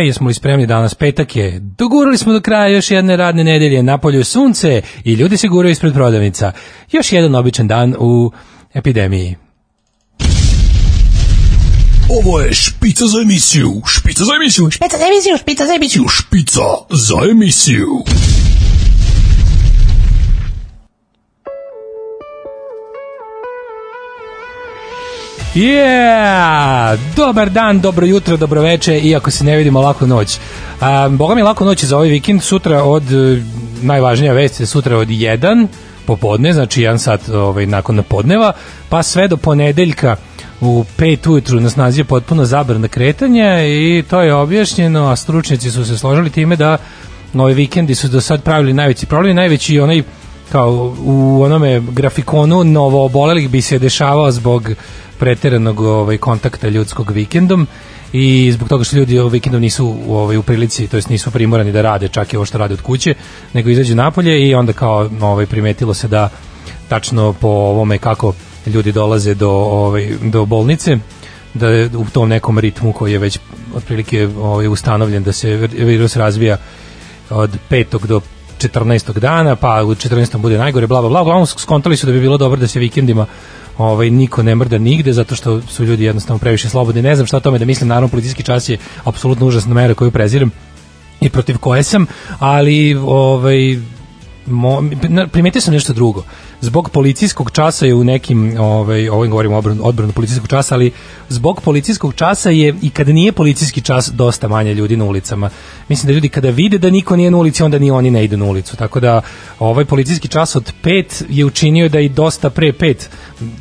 Jesmo li spremni danas? Petak je. Dogurali smo do kraja još jedne radne nedelje. Napolju je sunce i ljudi se guraju ispred prodavnica. Još jedan običan dan u epidemiji. Ovo je špica za emisiju, špica za emisiju, Špica za emisiju, špica za emisiju. špica za emisiju. Yeah! Dobar dan, dobro jutro, dobro veče, iako se ne vidimo lako noć. A, boga mi lako noć za ovaj vikend, sutra od, e, najvažnija vest je sutra od 1 popodne, znači 1 sat ovaj, nakon podneva, pa sve do ponedeljka u 5 ujutru na snazi je potpuno zabrana kretanja i to je objašnjeno, a stručnjaci su se složili time da ovi vikendi su do sad pravili najveći problem, najveći onaj kao u onome grafikonu novo obolelih bi se dešavao zbog preteranog ovaj kontakta ljudskog vikendom i zbog toga što ljudi vikendom nisu ovaj u prilici, to jest nisu primorani da rade čak i ovo što rade od kuće, nego izađu napolje i onda kao ovaj primetilo se da tačno po ovome kako ljudi dolaze do ovaj do bolnice da je u tom nekom ritmu koji je već otprilike ovaj ustanovljen da se vir- virus razvija od 5. do 14. dana, pa u 14. bude najgore, bla, bla, bla. Uglavnom skontali su da bi bilo dobro da se vikendima ovaj, niko ne mrda nigde, zato što su ljudi jednostavno previše slobodni. Ne znam šta o tome da mislim, naravno policijski čas je apsolutno užasna mera koju prezirem i protiv koje sam, ali ovaj, mo, primetio sam nešto drugo. Zbog policijskog časa je u nekim, ovaj, ovim govorimo odbranu, odbranu policijskog časa, ali zbog policijskog časa je i kada nije policijski čas dosta manje ljudi na ulicama. Mislim da ljudi kada vide da niko nije na ulici, onda ni oni ne idu na ulicu. Tako da ovaj policijski čas od pet je učinio da i dosta pre pet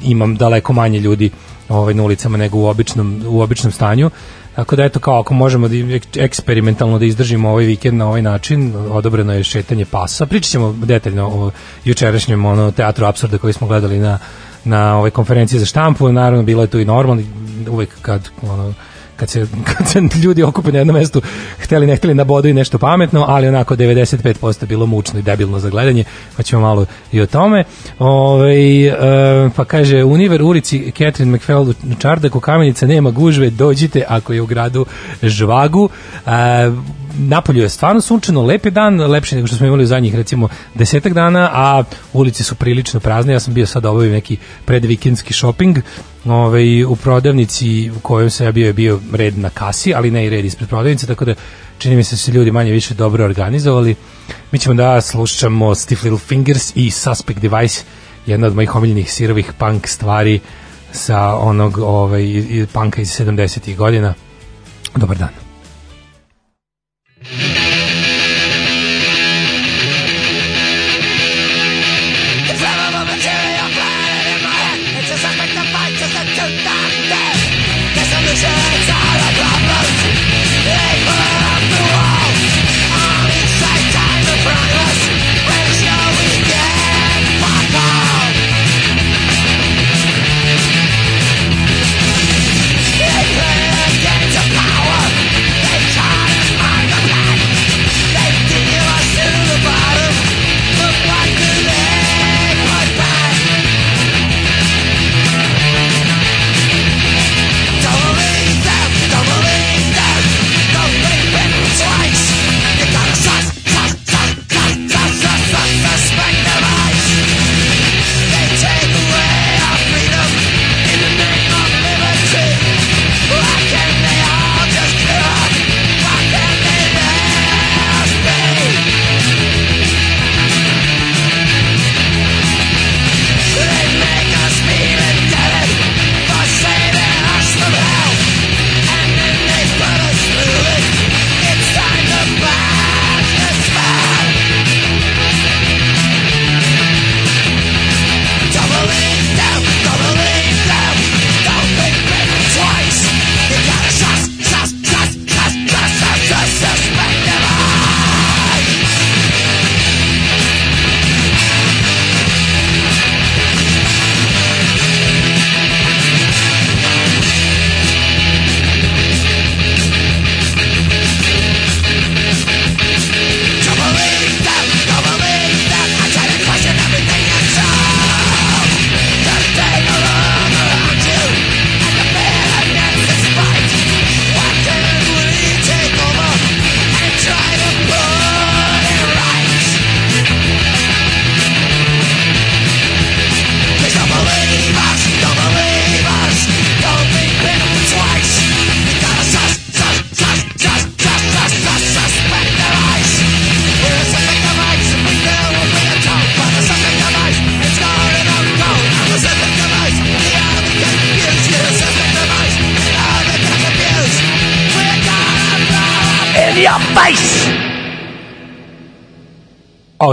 imam daleko manje ljudi ovaj, na ulicama nego u običnom, u običnom stanju. Tako da eto kao ako možemo da ek- eksperimentalno da izdržimo ovaj vikend na ovaj način, odobreno je šetanje pasa. Pričat ćemo detaljno o jučerašnjem ono, teatru apsurda koji smo gledali na, na ovoj konferenciji za štampu. Naravno, bilo je tu i normalno, uvek kad ono, kad se, kad se ljudi okupe na jednom mestu, hteli ne hteli na bodu i nešto pametno, ali onako 95% bilo mučno i debilno za gledanje, pa ćemo malo i o tome. Ove, e, pa kaže, Univer ulici Catherine McFell u Čardaku, kamenica nema gužve, dođite ako je u gradu žvagu. E, Napolju je stvarno sunčano, lep je dan, lepši nego što smo imali u zadnjih recimo desetak dana, a ulice su prilično prazne. Ja sam bio sad obavio neki predvikendski shopping ovaj, u prodavnici u kojoj sam ja bio je bio red na kasi, ali ne i red ispred prodavnice, tako da čini mi se da su ljudi manje više dobro organizovali. Mi ćemo da slušamo Stiff Little Fingers i Suspect Device, jedna od mojih omiljenih sirovih punk stvari sa onog ovaj, i- punka iz 70. godina. Dobar dan. Yeah.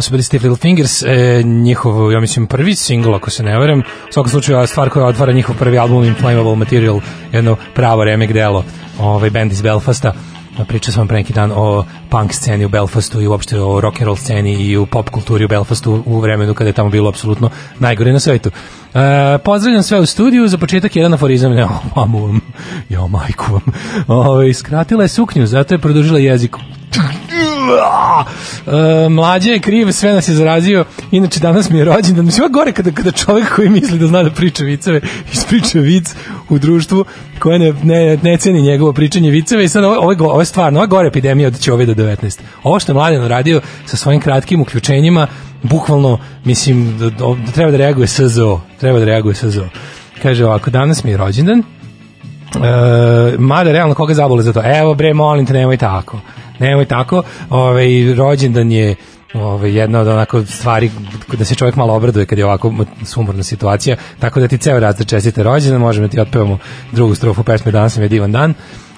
su bili Little Fingers, e, njihov, ja mislim, prvi single, ako se ne varam. U svakom slučaju, stvar koja otvara njihov prvi album Inflammable Material, jedno pravo remek delo, ovaj band iz Belfasta. Pričao sam pre neki dan o punk sceni u Belfastu i uopšte o rock and roll sceni i u pop kulturi u Belfastu u vremenu kada je tamo bilo apsolutno najgore na svetu. E, pozdravljam sve u studiju, za početak jedan aforizam, ne, mamu vam, jo, majku vam. Ove, skratila je suknju, zato je produžila jezik. E, mlađe je kriv, sve nas je zarazio. Inače, danas mi je rođendan. Mislim, ovo gore kada, kada čovjek koji misli da zna da priča viceve, ispriča vic u društvu koje ne, ne, ne ceni njegovo pričanje viceve i sad ovo, ovo, ovo je stvarno, ovo je gore epidemija od Ćovida 19. Ovo što je Mladen radio sa svojim kratkim uključenjima, bukvalno, mislim, da, da, da treba da reaguje SZO. Treba da reaguje SZO. Kaže ovako, danas mi je rođendan, E, mada realno koga zabole za to evo bre molim te nemoj tako nemoj tako ovaj rođendan je ovaj jedna od onako stvari da se čovjek malo obraduje kad je ovako sumorna situacija tako da ti ceo raz da čestite rođendan možemo da ti otpevamo drugu strofu pesme danas nam je divan dan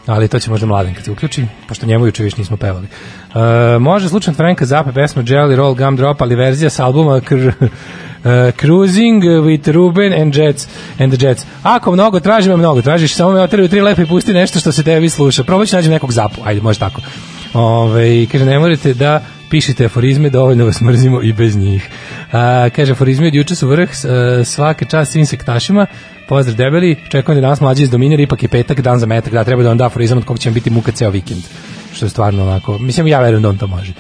ali to će možda mladen kad se uključi, pošto njemu juče više nismo pevali. E, može slučajno Franka Zappa pesma Jelly Roll Gumdrop, ali verzija s albuma kr, e, Cruising with Ruben and Jets and the Jets. Ako mnogo tražimo, mnogo tražiš, samo me otrvi tri lepe i pusti nešto što se tebi sluša. Probat ću nađem nekog zapu, ajde, može tako. Ove, kaže, ne morate da pišite aforizme, dovoljno vas mrzimo i bez njih. A, kaže, aforizme od juče su vrh, s- e, svaka čast svim sektašima, pozdrav debeli, čekujem da danas mlađi iz Dominira, ipak je petak, dan za metak, da treba da vam da aforizam od kog će biti muka ceo vikend. Što je stvarno onako, mislim, ja verujem da on to može.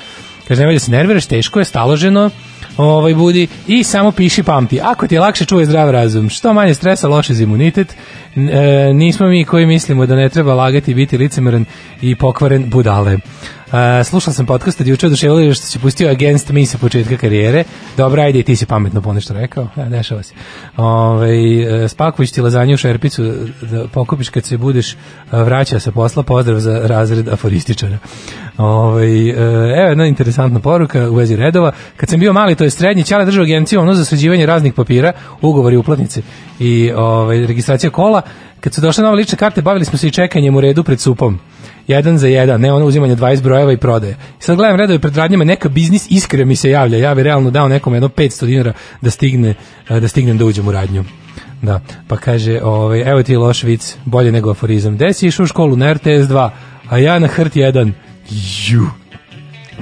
Kaže, nemoj da se nerviraš, teško je, staloženo, ovaj budi i samo piši pamti. Ako ti je lakše čuje zdrav razum, što manje stresa, loše za imunitet, e, nismo mi koji mislimo da ne treba lagati i biti licemeran i pokvaren budale. Uh, slušao sam podcast od juče oduševljeno što si pustio Against Me sa početka karijere. Dobro, ajde, ti si pametno ponešto rekao. Ja, dešava se. Ove, spaković ti lazanju u šerpicu da pokupiš kad se budeš a, vraća sa posla. Pozdrav za razred aforističara. Ove, evo jedna interesantna poruka u vezi redova. Kad sam bio mali, to je srednji, Ćale držao agenciju ono za sređivanje raznih papira, ugovori, uplatnice i ovaj, registracija kola. Kad su došle nove lične karte, bavili smo se i čekanjem u redu pred supom jedan za jedan, ne ono uzimanje 20 brojeva i prodaje. I sad gledam redove pred radnjama, neka biznis iskre mi se javlja, ja bi realno dao nekom jedno 500 dinara da stigne eh, da stignem da uđem u radnju. Da, pa kaže, ovaj, evo ti loš vic, bolje nego aforizam. Gde si išao u školu na RTS 2, a ja na HRT 1? Ju,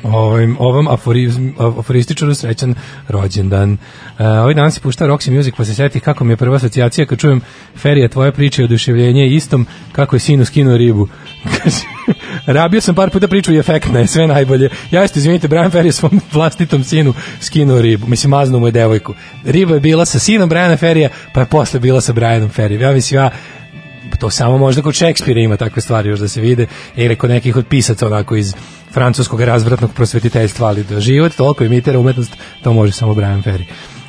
ovim, ovom aforizm, aforističaru srećan rođendan. Uh, ovaj dan se pušta Roxy Music, pa se seti kako mi je prva asocijacija kad čujem Ferija, tvoja priča i oduševljenje je istom kako je sinu skinuo ribu. Rabio sam par puta priču i efektna je, sve najbolje. Ja isto, izvinite, Brian Ferry svom vlastitom sinu skinuo ribu. Mislim, maznuo mu je devojku. Riba je bila sa sinom Briana Ferija, pa je posle bila sa Brianom Ferryjem. Ja mislim, ja to samo možda kod Šekspira ima takve stvari još da se vide ili kod nekih od pisaca onako iz francuskog razvratnog prosvetiteljstva ali da život toliko imitira umetnost to može samo Brian Ferry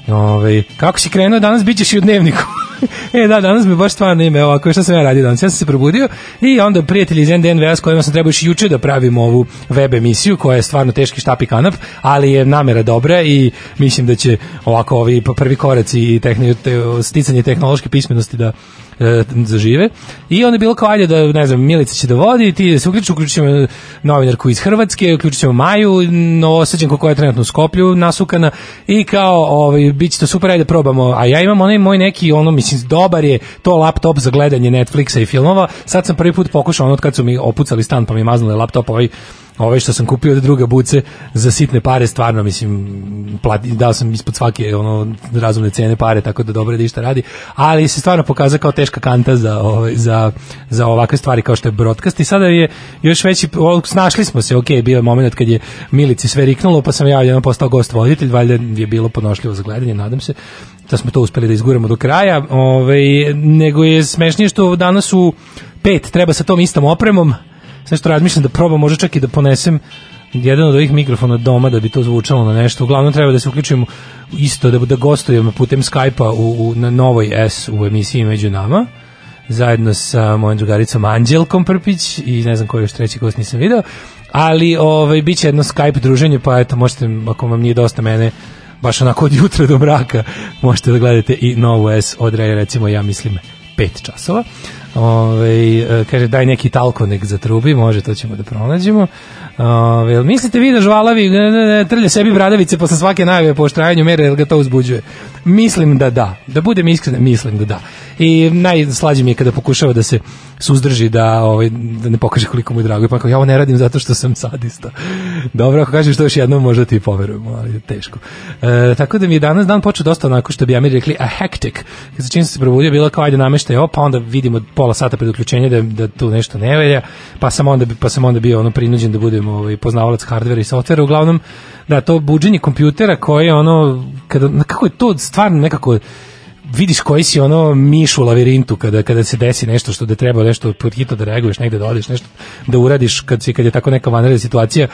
Ove, kako si krenuo danas, bit ćeš i u dnevniku. e da, danas me baš stvarno ime ovako, šta sam ja radio danas? Ja sam se probudio i onda prijatelji iz NDNVA s kojima sam trebao još juče da pravim ovu web emisiju koja je stvarno teški štap i kanap, ali je namera dobra i mislim da će ovako ovi prvi koraci i tehni, te, sticanje tehnološke pismenosti da e, zažive. I onda je bilo kao, ajde da, ne znam, Milica će da vodi, ti da se uključi, uključit ćemo novinarku iz Hrvatske, uključit ćemo Maju, novosađenku koja je trenutno u Skoplju nasukana i kao, ovaj, bit će to super, ajde da probamo. A ja imam onaj moj neki, ono, mislim, dobar je to laptop za gledanje Netflixa i filmova. Sad sam prvi put pokušao, ono, od kad su mi opucali stan, pa mi maznuli laptop, ovaj, ovaj što sam kupio od druga buce za sitne pare, stvarno, mislim, plati, dao sam ispod svake ono, razumne cene pare, tako da dobro da išta radi, ali se stvarno pokaza kao teška kanta za, ovaj, za, za ovakve stvari kao što je broadcast. I sada je još veći, snašli smo se, ok, bio je moment kad je Milici sve riknulo, pa sam ja jedan postao gost voditelj, valjda je bilo podnošljivo za gledanje, nadam se da smo to uspeli da izguramo do kraja, ovaj, nego je smešnije što danas u pet treba sa tom istom opremom, sve što razmišljam da probam možda čak i da ponesem jedan od ovih mikrofona doma da bi to zvučalo na nešto. Uglavnom treba da se uključimo isto, da, da gostujem putem Skype-a u, u, na novoj S u emisiji među nama zajedno sa mojom drugaricom Anđelkom Prpić i ne znam koji još treći gost nisam video, ali ovaj, bit će jedno Skype druženje, pa eto, možete, ako vam nije dosta mene, baš onako od jutra do mraka, možete da gledate i novu S od recimo, ja mislim, 5 časova. Ove, e, kaže, daj neki talkonek za trubi, može, to ćemo da pronađemo. Ove, mislite vi da žvalavi e, e, trlja sebi bradavice posle svake najave po oštrajanju mere, jel ga to uzbuđuje? Mislim da da. Da budem iskren, mislim da da. I najslađe mi je kada pokušava da se suzdrži da ovaj da ne pokaže koliko mu je drago. Pa kao ja ovo ne radim zato što sam sadista. Dobro, ako kažeš to još jednom možda ti poverujem, ali je teško. E, tako da mi je danas dan počeo dosta onako što bi Amir rekli a hectic. Kad čim sam se probudio bilo kao ajde nameštaj, ovo, pa onda vidimo pola sata pred uključenje da, da tu nešto ne velja, pa sam onda pa sam onda bio ono prinuđen da budem ovaj poznavalac hardvera i softvera uglavnom da to buđenje kompjutera koje ono kada kako je to stvarno nekako vidiš koji si ono miš u lavirintu kada kada se desi nešto što da treba nešto hitno da reaguješ negde da odeš nešto da uradiš kad si kad je tako neka vanredna situacija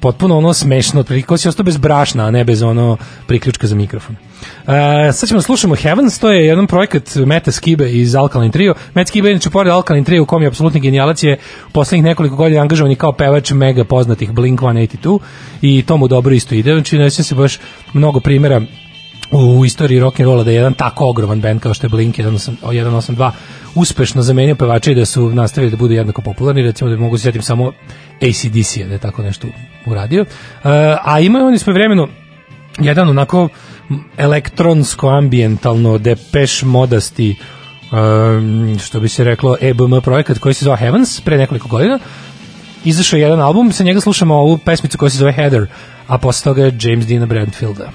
potpuno ono smešno, otprilike si ostao bez brašna, a ne bez ono priključka za mikrofon. Uh, sad ćemo da slušamo Heavens, to je jedan projekat Meta Skibe iz Alkaline Trio. Meta Skibe je inače pored Alkaline Trio u kom je apsolutni genijalac je poslednjih nekoliko godina angažovan kao pevač mega poznatih Blink-182 i to mu dobro isto ide. Znači, ne se baš mnogo primjera u istoriji rock and rolla da je jedan tako ogroman bend kao što je Blink 182 uspešno zamenio pevače i da su nastavili da budu jednako popularni, recimo da mogu se sjetim samo ACDC da je tako nešto uradio. Uh, a imaju oni smo vremeno jedan onako elektronsko ambientalno depeš modasti um, što bi se reklo EBM projekat koji se zove Heavens pre nekoliko godina izašao je jedan album, sa njega slušamo ovu pesmicu koja se zove Heather, a posle toga je James Dina Bradfielda.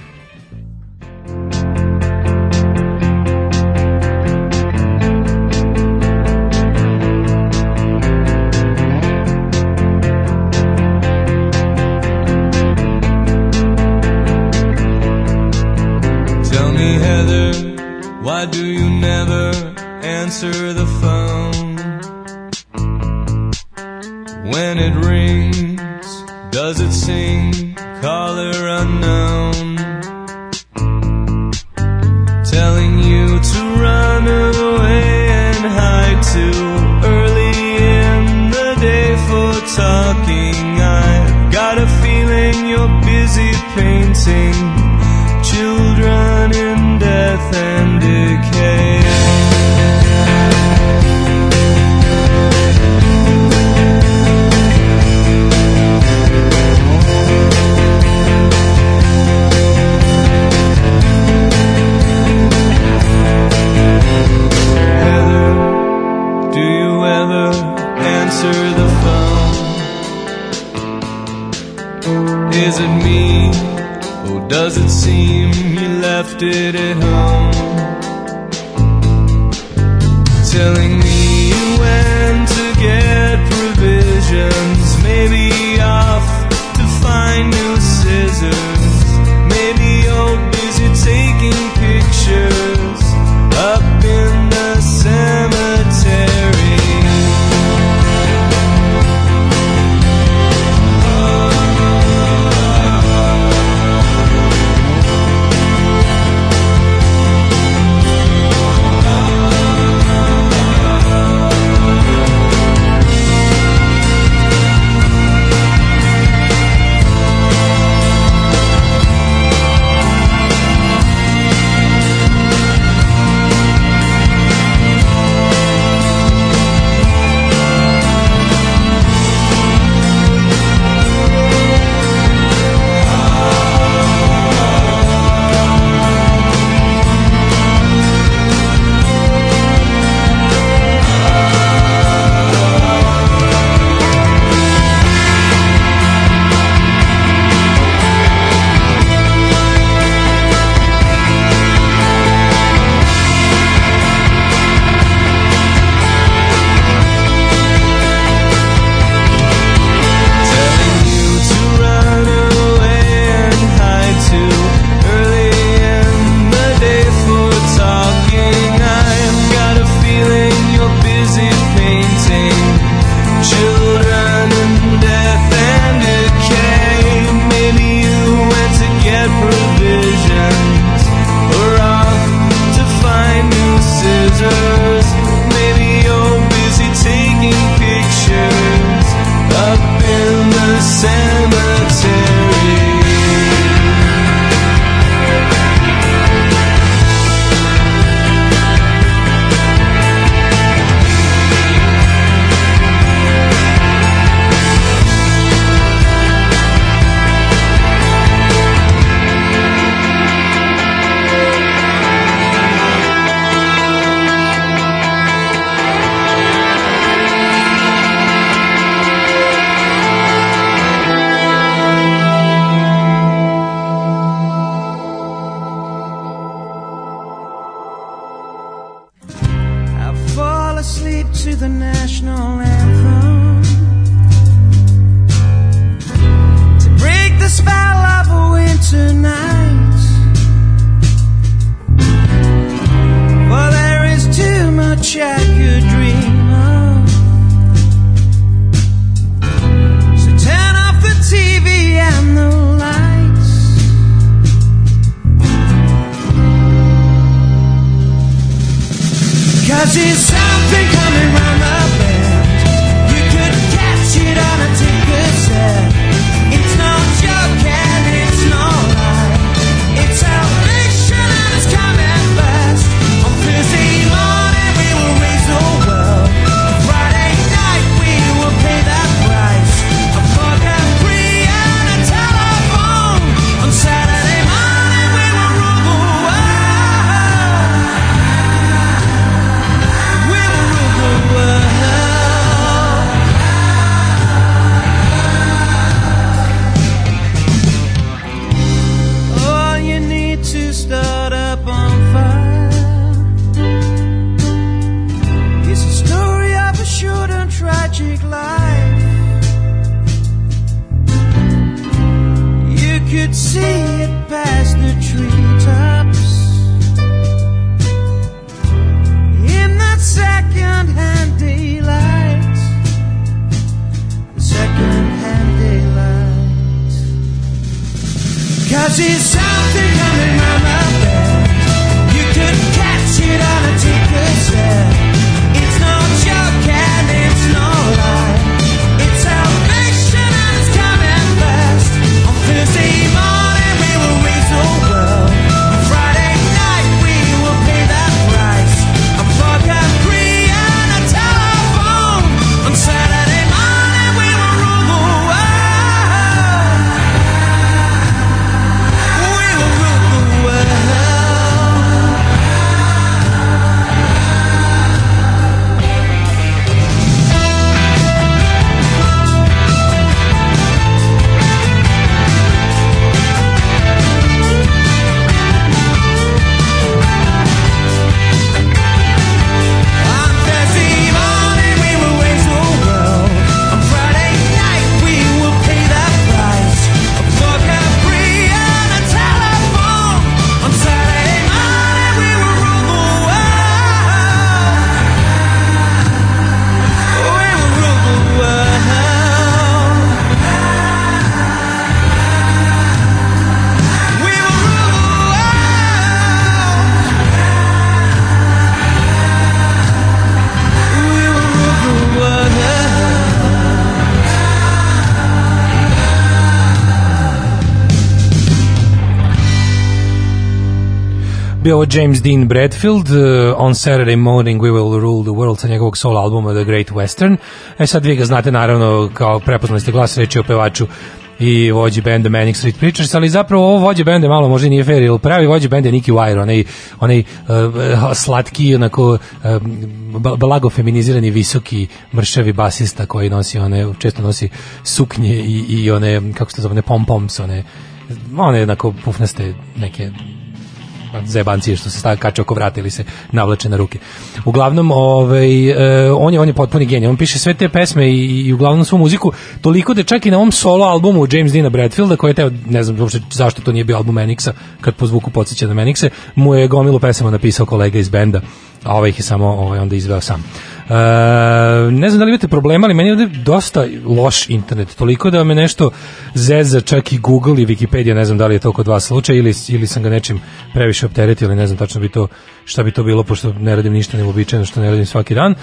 Bio James Dean Bradfield, uh, On Saturday Morning We Will Rule the World sa njegovog solo albuma The Great Western. E sad vi ga znate naravno kao prepoznali ste glas reči o pevaču i vođi benda Manic Street Preachers, ali zapravo ovo vođe benda malo možda nije fair, jer pravi vođe benda je Nicky Wire, onaj, onaj uh, slatki, onako um, blago feminizirani, visoki, mršavi basista koji nosi one, često nosi suknje i, i one, kako se zove, pom-poms, one, one jednako pufnaste neke zebancije što se stavlja kače oko vrata ili se navlače na ruke. Uglavnom, ovaj, e, on je on je potpuni genij. On piše sve te pesme i, i uglavnom svu muziku toliko da čak i na ovom solo albumu James Dina Bradfielda koji je teo, ne znam uopšte zašto to nije bio album Manixa, kad po zvuku podsjeća na Manixe, mu je gomilu pesama napisao kolega iz benda, a ovaj ih je samo ovaj, onda izveo sam. E, ne znam da li imate problema, ali meni je ovde dosta loš internet, toliko da me nešto zeza čak i Google i Wikipedia, ne znam da li je to kod vas slučaj ili, ili sam ga nečim previše opteretio ili ne znam tačno bi to, šta bi to bilo, pošto ne radim ništa neuobičajeno što ne radim svaki dan. E,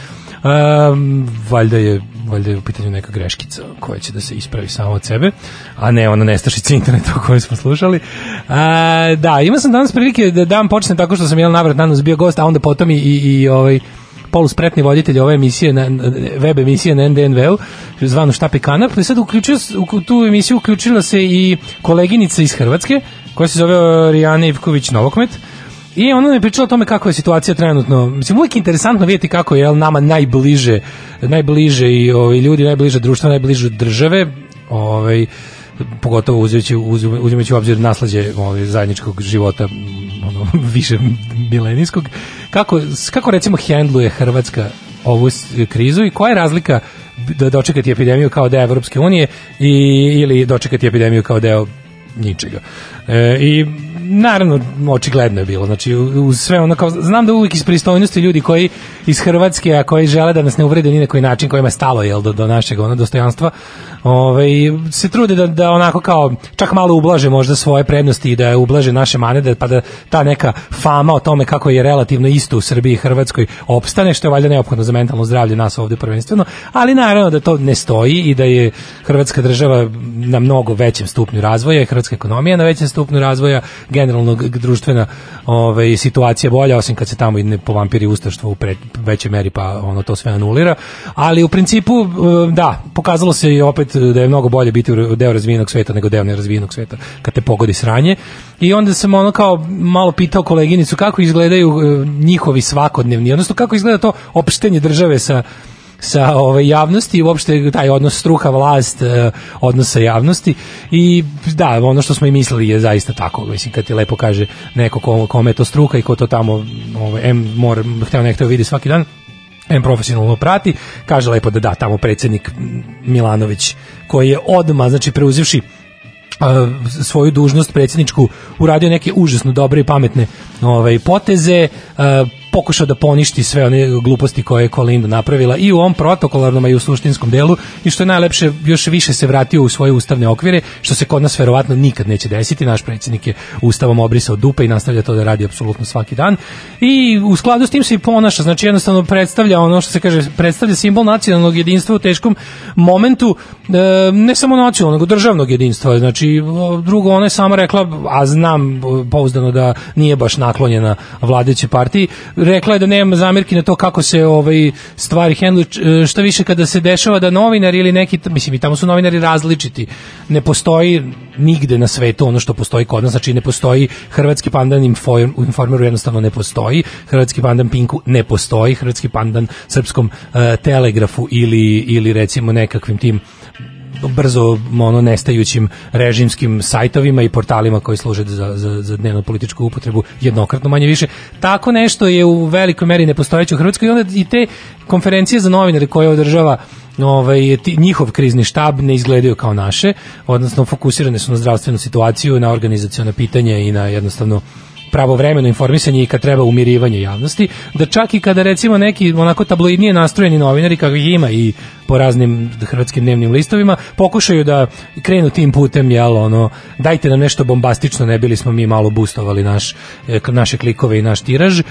valjda je valjda je u pitanju neka greškica koja će da se ispravi samo od sebe, a ne ona nestašica interneta o kojoj smo slušali. A, da, imao sam danas prilike da dan počne tako što sam jedan navrat nanos bio gost, a onda potom i, i, i ovaj, poluspretni voditelj ove emisije, na, web emisije na NDNV-u, zvano Štape kanap, i sad uključio, u tu emisiju uključila se i koleginica iz Hrvatske, koja se zove Rijana Ivković Novokmet, I ona mi je pričala o tome kako je situacija trenutno. Mislim, uvijek je interesantno vidjeti kako je jel, nama najbliže, najbliže i ovaj, ljudi, najbliže društva, najbliže države, ovaj, pogotovo uzimajući, uzim- uzimajući u obzir naslađe ovaj, zajedničkog života ono, više milenijskog. Kako, kako recimo hendluje Hrvatska ovu krizu i koja je razlika da dočekati epidemiju kao deo Evropske unije i, ili dočekati epidemiju kao deo ničega. E, I naravno očigledno je bilo. Znači uz sve ono kao znam da uvijek iz pristojnosti ljudi koji iz Hrvatske a koji žele da nas ne uvrede ni na koji način kojima je stalo jel do, do našeg ono dostojanstva ovaj, se trude da, da onako kao čak malo ublaže možda svoje prednosti i da ublaže naše mane, da, pa da ta neka fama o tome kako je relativno isto u Srbiji i Hrvatskoj opstane, što je valjda neophodno za mentalno zdravlje nas ovde prvenstveno, ali naravno da to ne stoji i da je Hrvatska država na mnogo većem stupnju razvoja i Hrvatska ekonomija na većem stupnju razvoja, generalno društvena ovaj, situacija bolja, osim kad se tamo ne povampiri ustaštvo u pred, većoj meri pa ono to sve anulira, ali u principu e, da, pokazalo se i opet da je mnogo bolje biti deo razvijenog sveta nego deo nerazvijenog sveta kad te pogodi sranje. I onda sam ono kao malo pitao koleginicu kako izgledaju e, njihovi svakodnevni, odnosno kako izgleda to opštenje države sa sa ove javnosti i uopšte taj odnos struka vlast e, odnos sa javnosti. I da ono što smo i mislili je zaista tako. Mislim kad ti lepo kaže neko ko, kome je to struka i ko to tamo ovaj M mora hteo nekto vidi svaki dan M profesionalno prati, kaže lepo da da, tamo predsjednik Milanović koji je odma znači preuzivši a, svoju dužnost predsjedničku uradio neke užasno dobre i pametne ovaj poteze a, pokušao da poništi sve one gluposti koje je Kolinda napravila i u ovom protokolarnom a i u suštinskom delu i što je najlepše još više se vratio u svoje ustavne okvire što se kod nas verovatno nikad neće desiti. Naš predsjednik je ustavom obrisao dupe i nastavlja to da radi apsolutno svaki dan. I u skladu s tim se i ponaša znači jednostavno predstavlja ono što se kaže predstavlja simbol nacionalnog jedinstva u teškom momentu e, ne samo nacionalnog nego državnog jedinstva. Znači drugo ona je sama rekla a znam pouzdano da nije baš naklonjena vladajućoj partiji rekla je da nema zamirki na to kako se ovaj stvari hendluju šta više kada se dešava da novinari ili neki mislim i tamo su novinari različiti. Ne postoji nigde na svetu ono što postoji kod nas znači ne postoji hrvatski pandan inform, informeru jednostavno ne postoji hrvatski pandan Pinku ne postoji hrvatski pandan srpskom uh, telegrafu ili ili recimo nekakvim tim brzo ono nestajućim režimskim sajtovima i portalima koji služe za, za, za dnevnu političku upotrebu jednokratno manje više. Tako nešto je u velikoj meri nepostojeće u Hrvatskoj i onda i te konferencije za novinare koje održava ovaj, ti, njihov krizni štab ne izgledaju kao naše, odnosno fokusirane su na zdravstvenu situaciju, na organizacione pitanja i na jednostavno pravovremeno informisanje i kad treba umirivanje javnosti, da čak i kada recimo neki onako tabloidnije nastrojeni novinari kakvih ima i po raznim hrvatskim dnevnim listovima pokušaju da krenu tim putem jel ono dajte nam nešto bombastično ne bili smo mi malo boostovali naš e, naše klikove i naš tiraž.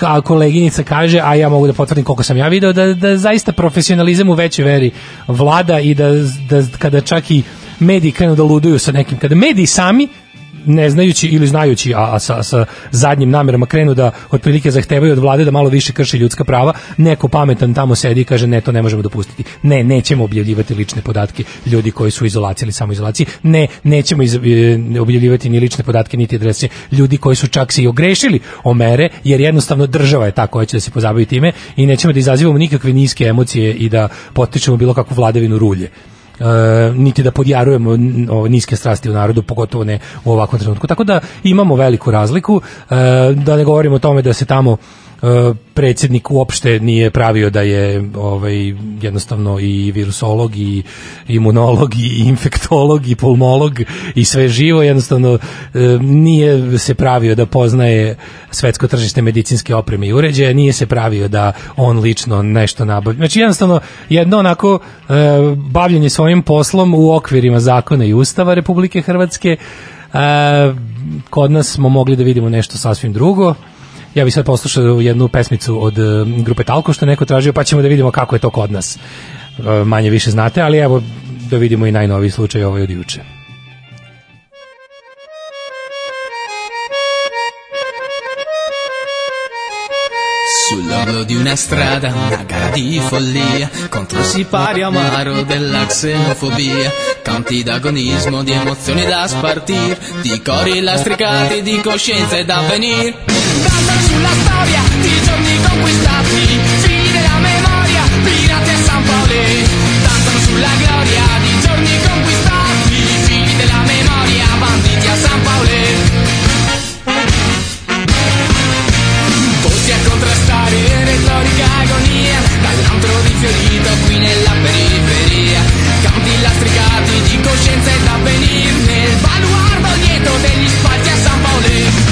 A koleginica kaže, a ja mogu da potvrdim koliko sam ja video, da, da zaista profesionalizam u većoj veri vlada i da, da kada čak i mediji krenu da luduju sa nekim, kada mediji sami ne znajući ili znajući, a, a sa, sa zadnjim namerama krenu da otprilike zahtevaju od vlade da malo više krši ljudska prava, neko pametan tamo sedi i kaže ne, to ne možemo dopustiti. Ne, nećemo objavljivati lične podatke ljudi koji su u izolaciji ili samoizolaciji. Ne, nećemo iz, e, objavljivati ni lične podatke niti adrese ljudi koji su čak se i ogrešili o mere, jer jednostavno država je ta koja će da se pozabavi time i nećemo da izazivamo nikakve niske emocije i da potičemo bilo kakvu vladavinu rulje. Uh, niti da podjarujemo ove niske strasti u narodu, pogotovo ne u ovakvom trenutku. Tako da imamo veliku razliku, uh, da ne govorimo o tome da se tamo predsjednik uopšte nije pravio da je ovaj jednostavno i virusolog i imunolog i infektolog i pulmolog i sve živo jednostavno uh, nije se pravio da poznaje svetsko tržište medicinske opreme i uređaja, nije se pravio da on lično nešto nabavlja. Znači jednostavno jedno onako uh, bavljenje svojim poslom u okvirima zakona i ustava Republike Hrvatske kod nas smo mogli da vidimo nešto sasvim drugo ja bih sad poslušao jednu pesmicu od uh, grupe Talko što neko tražio, pa ćemo da vidimo kako je to kod nas. Uh, manje više znate, ali evo da vidimo i najnoviji slučaj ovaj od juče. Sull'orlo di una strada, una gara di follia contro il sipario amaro della xenofobia. Canti d'agonismo, di emozioni da spartir, di cori lastricati, di coscienze da venir. Coscienza e d'avvenir Nel baluardo dietro degli spalti a San Paolo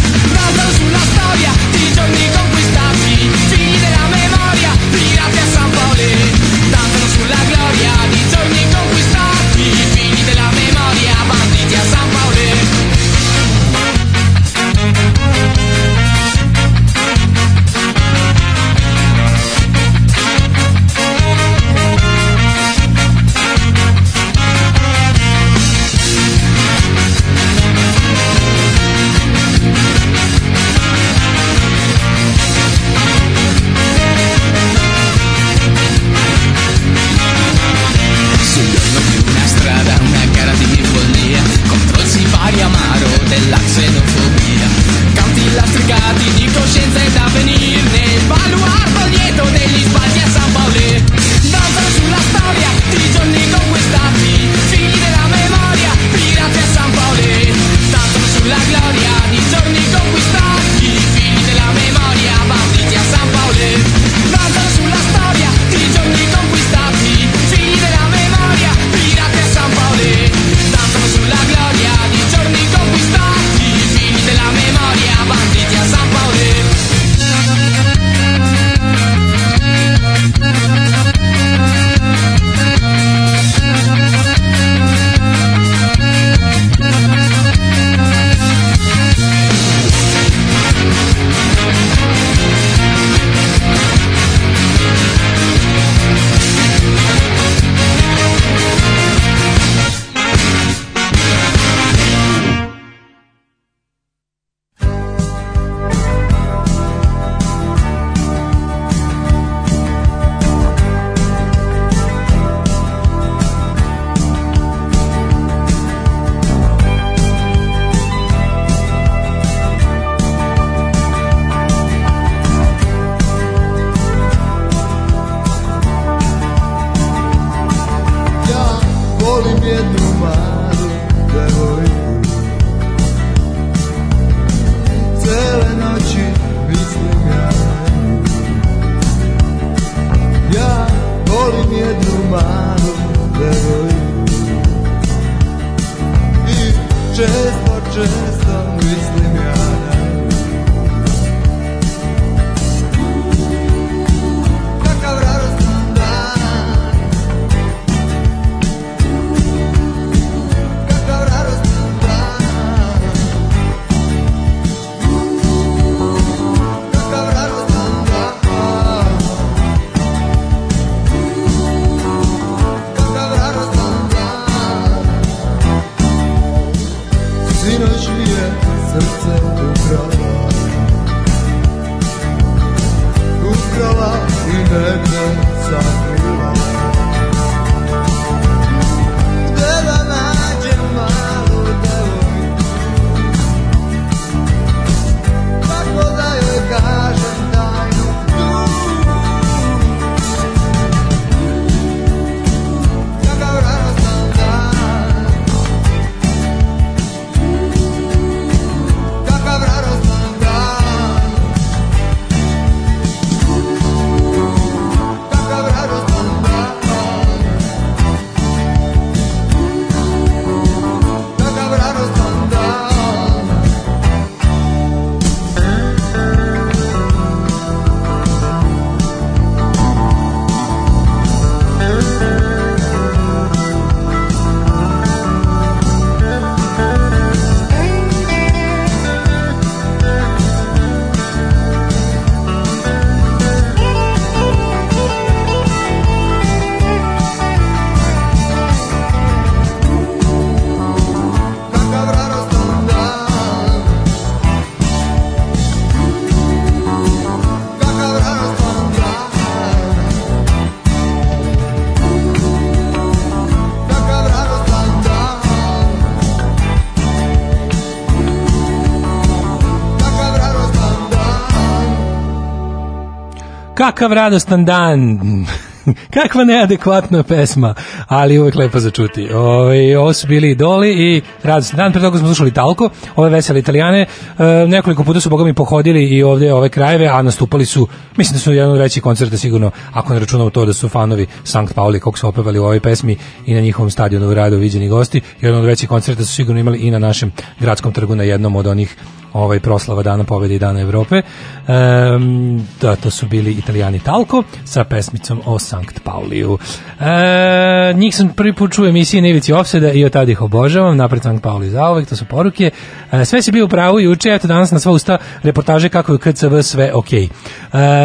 Kakav radostan dan. Kakva neadekvatna pesma, ali uvek lepo za čuti. Ove, ovo su bili idoli i radostan dan. Pre toga smo slušali Talko, ove vesele italijane. E, nekoliko puta su, boga mi, pohodili i ovde ove krajeve, a nastupali su, mislim da su jedan od većih koncerta sigurno, ako ne računamo to da su fanovi Sankt Pauli, kako su opevali u ovoj pesmi i na njihovom stadionu u radu viđeni gosti. Jedan od većih koncerta su sigurno imali i na našem gradskom trgu na jednom od onih ovaj proslava Dana pobede i Dana Evrope. Ehm, da, to su bili italijani Talko sa pesmicom o Sankt Pauliju. E, njih sam prvi put čuo u emisiji Nevici Ofseda i od tada ih obožavam, napred Sankt Pauli zauvek, to su poruke. E, sve si bio u pravu juče, eto danas na sva usta reportaže kako je KCV sve okej. E,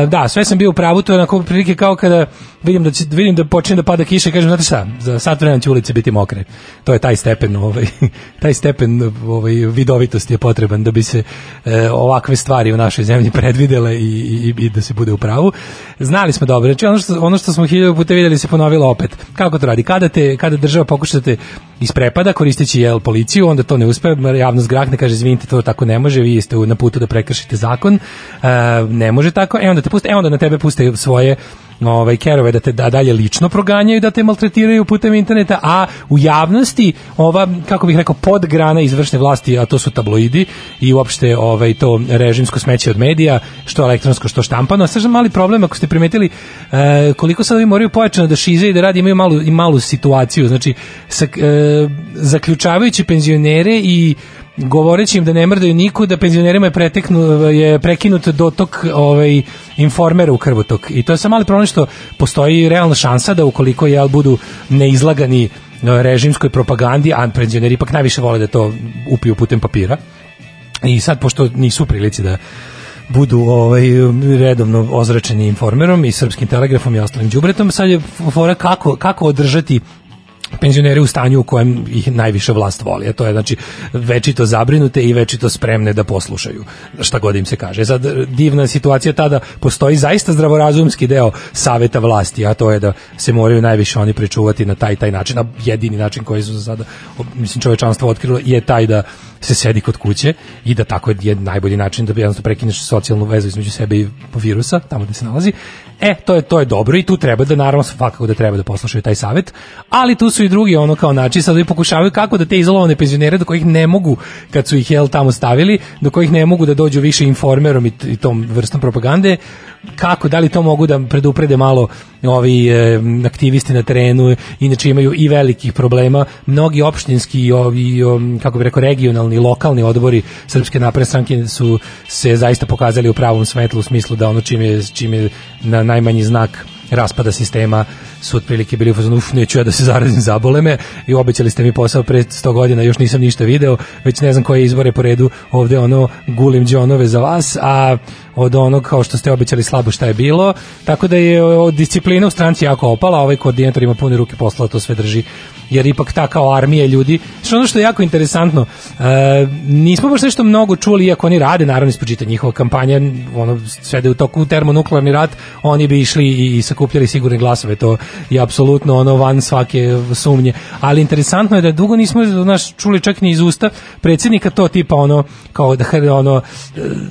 da, sve sam bio u pravu, to je onako prilike kao kada vidim da će, vidim da počne da pada kiša i kažem, znate šta, za sat vremena će ulice biti mokre. To je taj stepen, ovaj, taj stepen ovaj, vidovitosti je potreban da bi se e, ovakve stvari u našoj zemlji predvidele i, i, i da se bude u pravu. Znali smo dobro, znači ono što, ono što smo hiljadu puta videli se ponovilo opet. Kako to radi? Kada, te, kada država pokuša da isprepada koristeći jel, policiju, onda to ne uspe, javnost grahne, kaže, izvinite, to tako ne može, vi ste na putu da prekršite zakon, e, ne može tako, e onda te puste, e onda na tebe puste svoje ovaj kerove da te da dalje lično proganjaju da te maltretiraju putem interneta a u javnosti ova kako bih rekao podgrana izvršne vlasti a to su tabloidi i uopšte ovaj to režimsko smeće od medija što elektronsko što štampano. Sve mali problem ako ste primetili e, koliko sad ovi moraju pojačano da šize i da radi imaju malu i malu situaciju. Znači sa, e, zaključavajući penzionere i govoreći im da ne mrdaju niku, da penzionerima je, preteknu, je prekinut dotok ovaj, informera u krvotok. I to je samo mali problem što postoji realna šansa da ukoliko jel, budu neizlagani e, režimskoj propagandi, a penzioneri ipak najviše vole da to upiju putem papira. I sad, pošto nisu prilici da budu ovaj redovno ozračeni informerom i srpskim telegrafom i ostalim đubretom, sad je fora kako, kako održati penzionere u stanju u kojem ih najviše vlast voli. A to je znači večito zabrinute i večito spremne da poslušaju šta god im se kaže. Sad divna situacija tada postoji zaista zdravorazumski deo saveta vlasti, a to je da se moraju najviše oni pričuvati na taj taj način, a jedini način koji su za sada mislim čovečanstvo otkrilo je taj da se sedi kod kuće i da tako je najbolji način da jednostavno prekineš socijalnu vezu između sebe i virusa, tamo gde se nalazi. E, to je to je dobro i tu treba da naravno svakako da treba da poslušaju taj savet, ali tu su i drugi ono kao način sad oni pokušavaju kako da te izolovane penzionere do kojih ne mogu kad su ih jel tamo stavili, do kojih ne mogu da dođu više informerom i, i tom vrstom propagande, kako, da li to mogu da preduprede malo ovi e, aktivisti na terenu, inače imaju i velikih problema, mnogi opštinski i ovi, o, kako bi rekao, regionalni, lokalni odbori Srpske napredne stranke su se zaista pokazali u pravom svetlu u smislu da ono čim je, čim je na najmanji znak raspada sistema su otprilike bili u fazonu, uf, neću ja da se zarazim zabole me i obećali ste mi posao pre 100 godina, još nisam ništa video, već ne znam koje izbore po redu ovde ono gulim džonove za vas, a od onog kao što ste obećali slabo šta je bilo, tako da je disciplina u stranci jako opala, ovaj koordinator ima pune ruke posla, to sve drži jer ipak ta kao armija ljudi. Što ono što je jako interesantno, e, nismo baš nešto mnogo čuli, iako oni rade, naravno ispočita njihova kampanja, ono, sve da je u toku termonuklearni rat, oni bi išli i, i sakupljali sigurne glasove, to je apsolutno ono van svake sumnje. Ali interesantno je da dugo nismo naš, čuli čak ni iz usta predsjednika to tipa ono, kao da ono,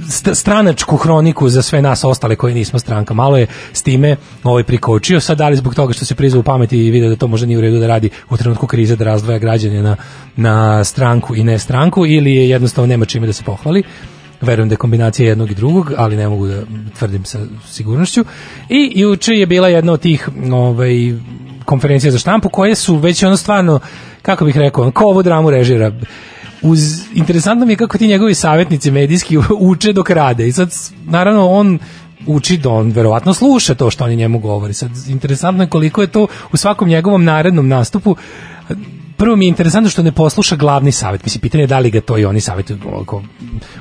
st- stranačku hroniku za sve nas ostale koji nismo stranka. Malo je s time ovaj prikočio, sad da li zbog toga što se prizva u pameti i video da to možda nije u redu da radi u trenutku krize da razdvaja građane na, na stranku i ne stranku ili je jednostavno nema čime da se pohvali verujem da je kombinacija jednog i drugog, ali ne mogu da tvrdim sa sigurnošću. I juče je bila jedna od tih ovaj, konferencija za štampu koje su već ono stvarno, kako bih rekao, ko ovu dramu režira uz interesantno mi je kako ti njegovi savjetnici medijski uče dok rade i sad naravno on uči da on verovatno sluša to što oni njemu govori. Sad interesantno je koliko je to u svakom njegovom narednom nastupu prvo mi je interesantno što ne posluša glavni savjet. Mislim, pitanje je da li ga to i oni savjetuju, ako,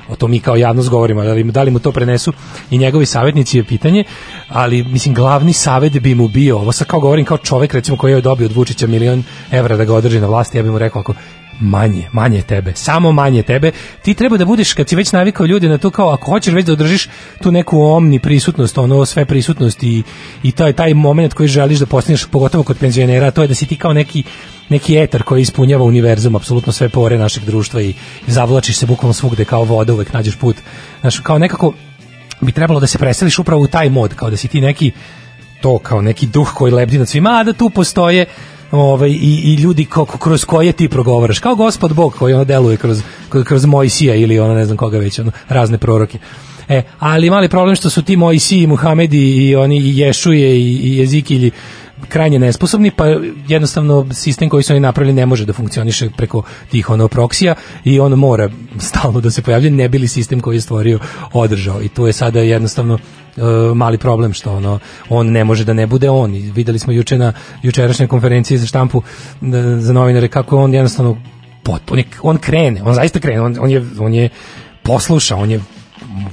o to mi kao javnost govorimo, da li, da li mu to prenesu i njegovi savjetnici je pitanje, ali mislim, glavni savjet bi mu bio, ovo sad kao govorim kao čovek recimo koji je dobio od Vučića milion evra da ga održi na vlasti, ja bih mu rekao ako manje, manje tebe, samo manje tebe. Ti treba da budeš, kad si već navikao ljude na to kao, ako hoćeš već da održiš tu neku omni prisutnost, ono sve prisutnost i, i taj, taj moment koji želiš da postaneš, pogotovo kod penzionera, to je da si ti kao neki neki etar koji ispunjava univerzum, apsolutno sve pore našeg društva i zavlačiš se bukvalno svugde kao voda, uvek nađeš put. Znaš, kao nekako bi trebalo da se preseliš upravo u taj mod, kao da si ti neki to kao neki duh koji lebdi nad svima, a da tu postoje ovaj, i, i ljudi ko, kroz koje ti progovaraš, kao gospod Bog koji ono deluje kroz, kroz, Mojsija ili ono ne znam koga već, ono, razne proroke. E, ali mali problem što su ti Mojsiji, Muhamedi i oni i Ješuje i, i Jezikilji krajnje nesposobni, pa jednostavno sistem koji su oni napravili ne može da funkcioniše preko tih ono proksija i on mora stalno da se pojavlja, ne bili sistem koji je stvorio održao i tu je sada jednostavno e, mali problem što ono on ne može da ne bude on. I videli smo juče na jučerašnjoj konferenciji za štampu e, za novinare kako on jednostavno potpuno on, krene, on zaista krene, on, on je on je poslušao, on je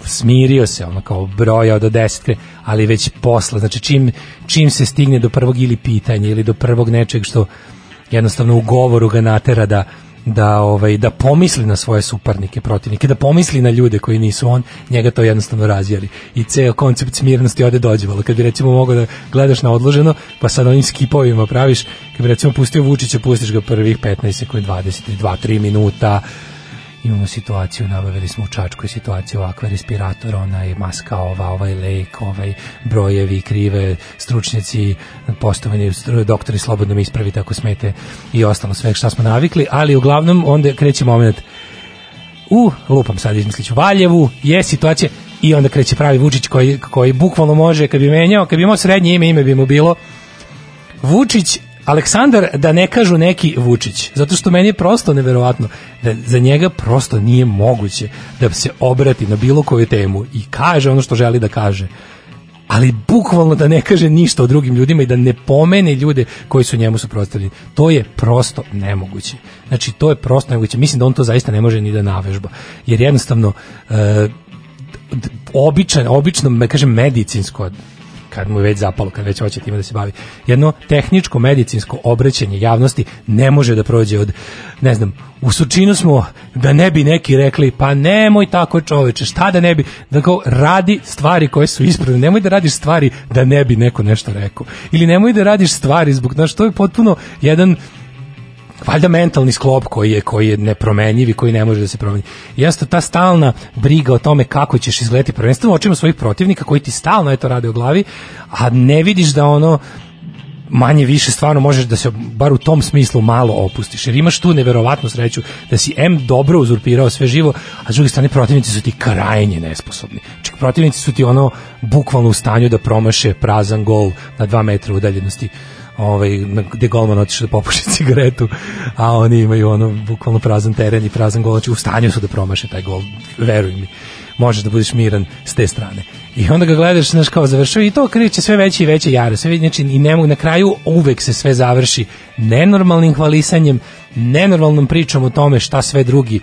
smirio se, ono kao brojao do 10, kre- ali već posle, znači čim, čim se stigne do prvog ili pitanja ili do prvog nečeg što jednostavno u govoru ga natera da da ovaj da pomisli na svoje suparnike, protivnike, da pomisli na ljude koji nisu on, njega to jednostavno razjeri. I ceo koncept smirnosti ode dođevalo. Kad bi recimo mogao da gledaš na odloženo, pa sad onim skipovima praviš, kad bi recimo pustio Vučića, pustiš ga prvih 15 sekundi, 20, 2-3 minuta, imamo situaciju, nabavili smo u Čačkoj situaciju ovakve respirator, onaj maska ova, ovaj lek, ovaj brojevi, krive, stručnjaci, postavljeni doktori slobodno mi ispravite ako smete i ostalo sve šta smo navikli, ali uglavnom onda kreće moment. U, lupam sad izmisliću, Valjevu je situacija i onda kreće pravi Vučić koji, koji bukvalno može, kad bi menjao, kad bi imao srednje ime, ime bi mu bilo Vučić Aleksandar da ne kažu neki Vučić, zato što meni je prosto neverovatno da za njega prosto nije moguće da se obrati na bilo koju temu i kaže ono što želi da kaže ali bukvalno da ne kaže ništa o drugim ljudima i da ne pomene ljude koji su njemu suprotstavljeni. To je prosto nemoguće. Znači, to je prosto nemoguće. Mislim da on to zaista ne može ni da navežba. Jer jednostavno, e, običan, obično, kažem, medicinsko kad mu je već zapalo, kad već hoće time da se bavi. Jedno tehničko medicinsko obraćanje javnosti ne može da prođe od, ne znam, u sučinu smo da ne bi neki rekli, pa nemoj tako čoveče, šta da ne bi, da kao radi stvari koje su ispravne, nemoj da radiš stvari da ne bi neko nešto rekao. Ili nemoj da radiš stvari zbog, znaš, to je potpuno jedan valjda mentalni sklop koji je koji je nepromenjiv i koji ne može da se promeni. Jeste ta stalna briga o tome kako ćeš izgledati prvenstveno očima svojih protivnika koji ti stalno eto rade u glavi, a ne vidiš da ono manje više stvarno možeš da se bar u tom smislu malo opustiš jer imaš tu neverovatnu sreću da si M dobro uzurpirao sve živo a s druge strane protivnici su ti krajnje nesposobni čak protivnici su ti ono bukvalno u stanju da promaše prazan gol na dva metra udaljenosti ovaj, gde golman otišao da popuši cigaretu, a oni imaju ono bukvalno prazan teren i prazan gol, znači u stanju su da promaše taj gol, veruj mi možeš da budeš miran s te strane. I onda ga gledaš, znaš, kao završava i to kreće sve veće i veće jare. Sve, znači, i ne mogu, na kraju uvek se sve završi nenormalnim hvalisanjem, nenormalnom pričom o tome šta sve drugi,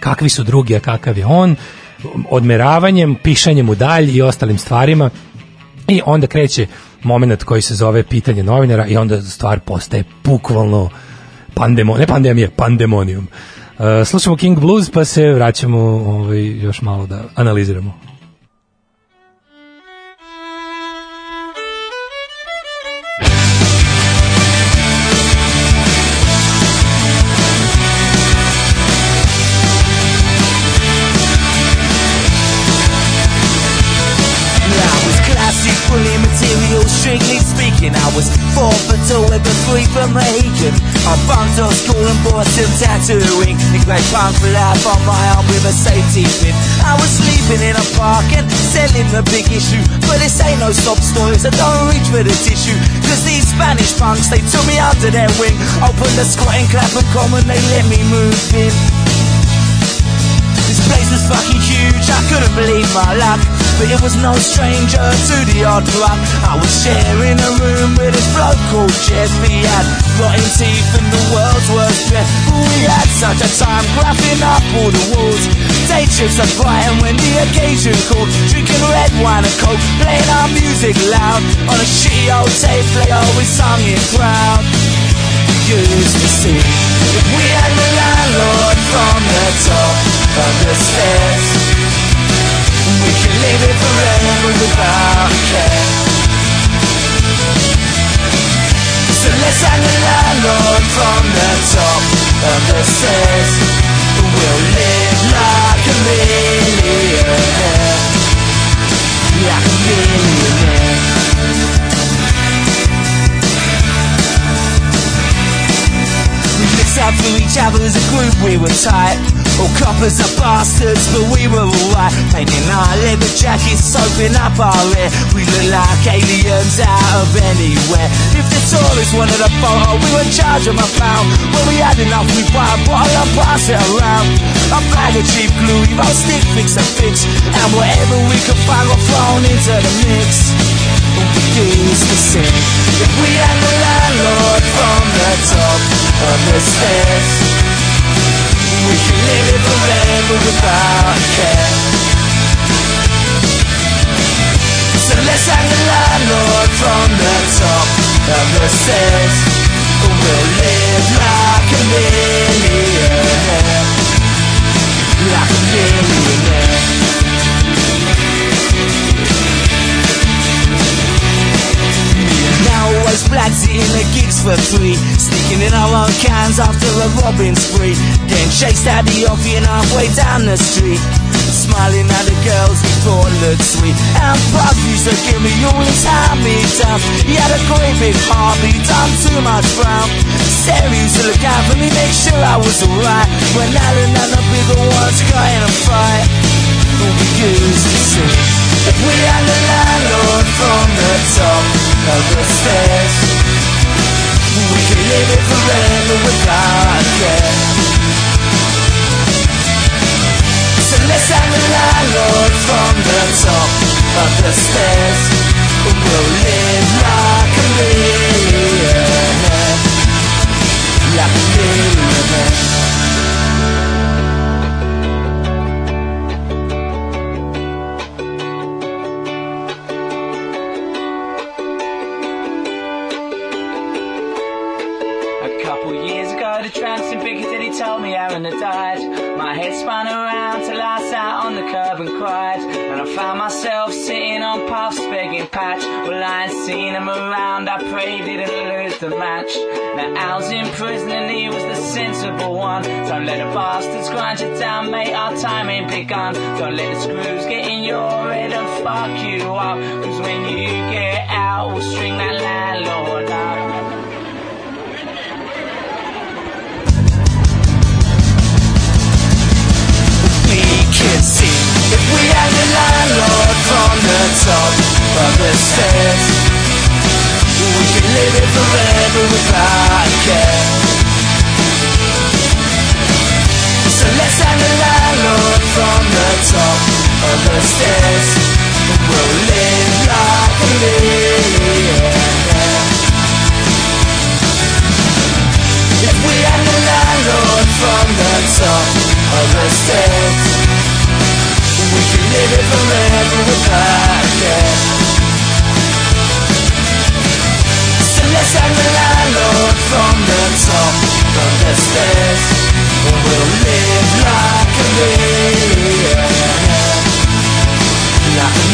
kakvi su drugi, a kakav je on, odmeravanjem, pišanjem u dalj i ostalim stvarima. I onda kreće moment koji se zove pitanje novinara i onda stvar postaje bukvalno pandemo, ne pandemija, pandemonijum. Uh, slušamo King Blues pa se vraćamo ovaj, još malo da analiziramo. I was four for two with a three from Hagen. I bunked off school and bought some tattooing. It great punk for life on my arm with a safety pin. I was sleeping in a park and selling the big issue. But this ain't no sob stories, I don't reach for the tissue. Cause these Spanish punks, they took me under their wing. Opened the squatting clap and common, they let me move in. This place was fucking huge, I couldn't believe my luck. But it was no stranger to the odd drug. I was sharing a room with this bloke called Jeff. He had rotten teeth and the world's worst breath. But we had such a time graphing up all the walls. Day trips are bright when the occasion called. Drinking red wine and coke, playing our music loud. On a shitty old tape player, we sung it proud used to see If we had the landlord from the top of the stairs We could live it forever without care So let's the landlord from the top of the We'll live like a millionaire. Like a millionaire. Mixed up for each other as a group, we were tight. All coppers are bastards, but we were alright. Painting our leather jackets, soaping up our hair. We look like aliens out of anywhere. If the tourists wanted a photo, we were in charge of a pound. When we had enough, we buy a bottle and pass it around. A bag of cheap glue, we both stick, fix and fix. And whatever we could find, got thrown into the mix we used to sing If we had the landlord from the top of the stairs We could live it forever without care So let's hang the landlord from the top of the stairs We'll live like a millionaire Like a millionaire Always blacks eating the gigs for free. Sneaking in our own cans after a robbing spree. Getting chased out the offie and halfway down the street. Smiling at the girls we thought looked sweet And Pug used to give me all his hand-me-downs. He had a great big heart but done too much frown Sarah used to look out for me, make sure I was alright. When Alan and the bigger ones got in a fight we used to sing. If we had the landlord from the top of the stairs. We could live it forever without care. So let's have the landlord from the top of the stairs. We'll live like of the stairs. We could live it forever without care. So let's have the landlord from the top of the stairs. We'll live like a millionaire. If we had the landlord from the top of the stairs, we could live it forever without care. So let's have the landlord from the top of the stairs. We'll live like a millionaire, like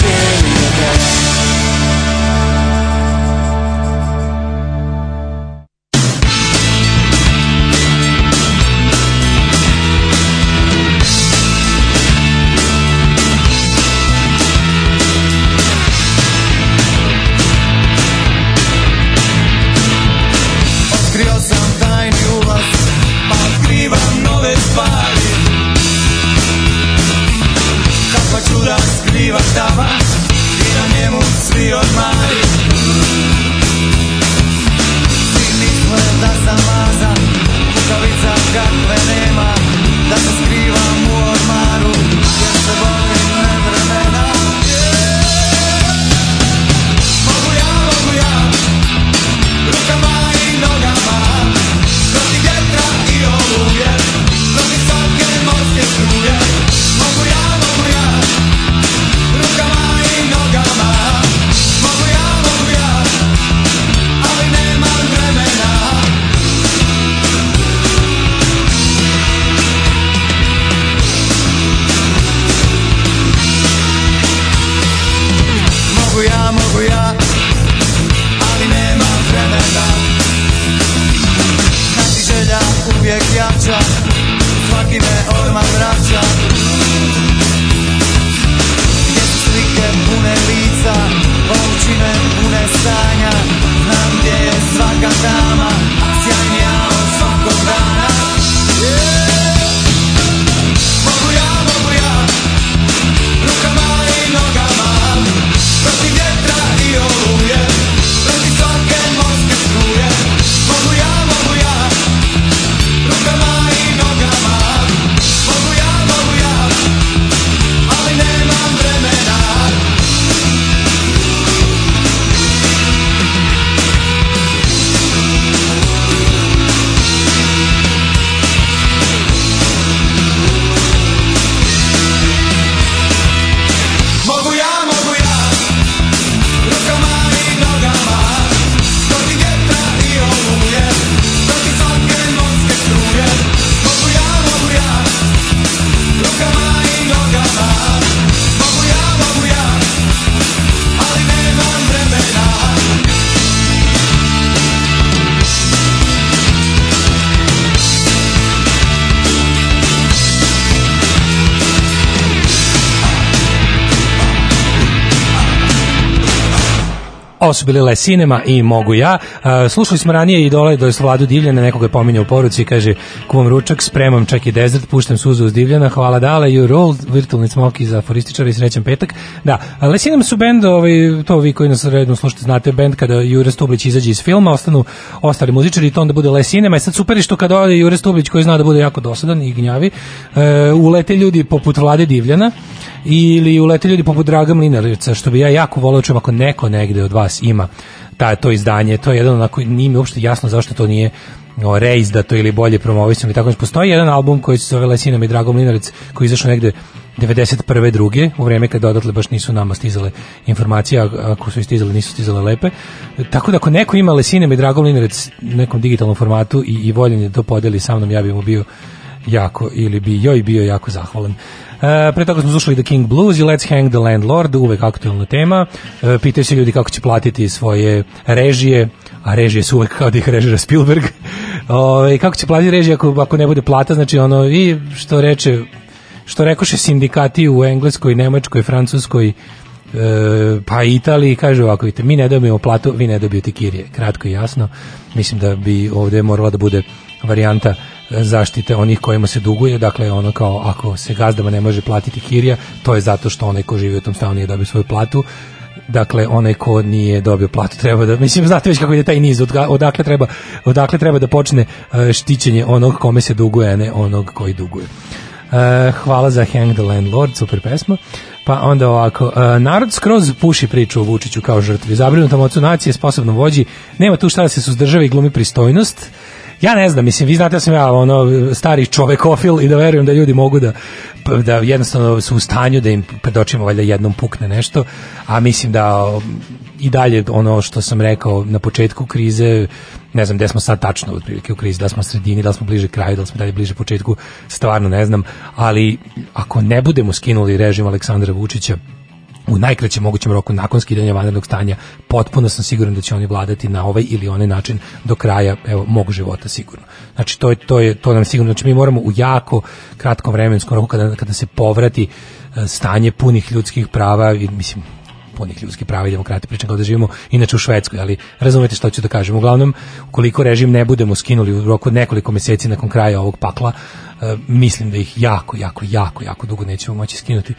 Ovo su bili Le Cinema i Mogu ja. Uh, slušali smo ranije i dole do Vladu Divljana, nekoga je pominjao u poruci, kaže, kuvam ručak, spremam čak i desert, puštam suzu uz Divljana, hvala dale, you roll, virtualni smoki za forističara i srećan petak. Da, a Le Cinema su bend, ovaj, to vi koji nas redno slušate, znate, bend kada Jure Stublić izađe iz filma, ostanu ostali muzičari i to onda bude Le Cinema. I sad super je što kada ode Jure Stublić koji zna da bude jako dosadan i gnjavi, uh, ulete ljudi poput Vlade Divljana, ili ulete ljudi poput Draga Mlinarica, što bi ja jako voleo čujem ako neko negde od vas ima ta, to izdanje, to je jedan onako, nije mi uopšte jasno zašto to nije o, reizdato ili bolje promovisano i tako. Postoji jedan album koji se zove Lesinom i Drago Mlinaric koji je izašao negde 91. druge, u vreme kada odatle baš nisu nama stizale informacije, ako su stizale, nisu stizale lepe. Tako da ako neko ima Lesinem i Drago Mlinaric u nekom digitalnom formatu i, i voljen je da to podeli sa mnom, ja bih mu bio jako ili bi joj bio jako zahvalan. E, pre toga smo slušali The King Blues i Let's Hang the Landlord, uvek aktualna tema. E, pitaju se ljudi kako će platiti svoje režije, a režije su uvek kao da ih režira Spielberg. Ove, kako će platiti režije ako, ako ne bude plata, znači ono, i što reče, što rekoše sindikati u Engleskoj, Nemačkoj, Francuskoj, e, pa Italiji kaže ovako, vidite, mi ne dobijemo platu, vi ne dobijete kirije. Kratko i jasno. Mislim da bi ovde morala da bude varijanta e, zaštite onih kojima se duguje, dakle ono kao ako se gazdama ne može platiti kirija, to je zato što onaj ko živi u tom stanu nije dobio svoju platu, dakle onaj ko nije dobio platu treba da mislim znate već kako ide taj niz odakle treba odakle treba da počne e, štićenje onog kome se duguje a ne onog koji duguje E, hvala za Hang the Landlord, super pesma. Pa onda ovako, e, narod skroz puši priču o Vučiću kao žrtvi. Zabrinutom ocu nacije, sposobnom vođi, nema tu šta da se suzdržava i glumi pristojnost. Ja ne znam, mislim, vi znate da sam ja ono stari čovekofil i da verujem da ljudi mogu da da jednostavno su u stanju da im pred očima valjda jednom pukne nešto, a mislim da i dalje ono što sam rekao na početku krize, ne znam gde smo sad tačno otprilike u krizi, da smo sredini, da smo bliže kraju, da smo dalje bliže početku, stvarno ne znam, ali ako ne budemo skinuli režim Aleksandra Vučića, u najkraćem mogućem roku nakon skidanja vanrednog stanja potpuno sam siguran da će oni vladati na ovaj ili onaj način do kraja evo mog života sigurno. Znači to je to je to nam sigurno znači mi moramo u jako kratkom vremenskom roku kada kada se povrati e, stanje punih ljudskih prava i mislim punih ljudskih prava i demokratije, pričam kao da živimo inače u Švedskoj, ali razumete što ću da kažem. Uglavnom, ukoliko režim ne budemo skinuli u roku nekoliko meseci nakon kraja ovog pakla, mislim da ih jako, jako, jako, jako dugo nećemo moći skinuti.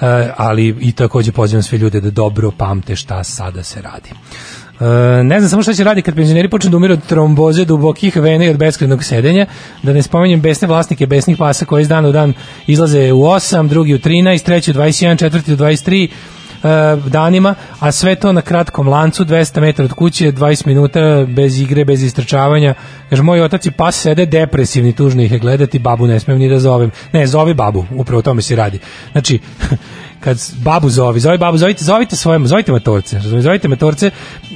E, ali i takođe pozivam sve ljude da dobro pamte šta sada se radi. E, ne znam samo šta će radi kad penzioneri počnu da umiru od tromboze, dubokih vena i od beskrajnog sedenja, da ne spominjem besne vlasnike besnih pasa koji iz dana u dan izlaze u 8, drugi u 13, treći u 21, četvrti u 23, e, danima, a sve to na kratkom lancu, 200 metara od kuće, 20 minuta bez igre, bez istrčavanja. Kaže, moj otac i pas sede depresivni, tužno ih je gledati, babu ne smijem ni da zovem. Ne, zovi babu, upravo o tome se radi. Znači, kad babu zovi, zovi babu, zovite, zovite svojemu, zovite matorce, zovite matorce,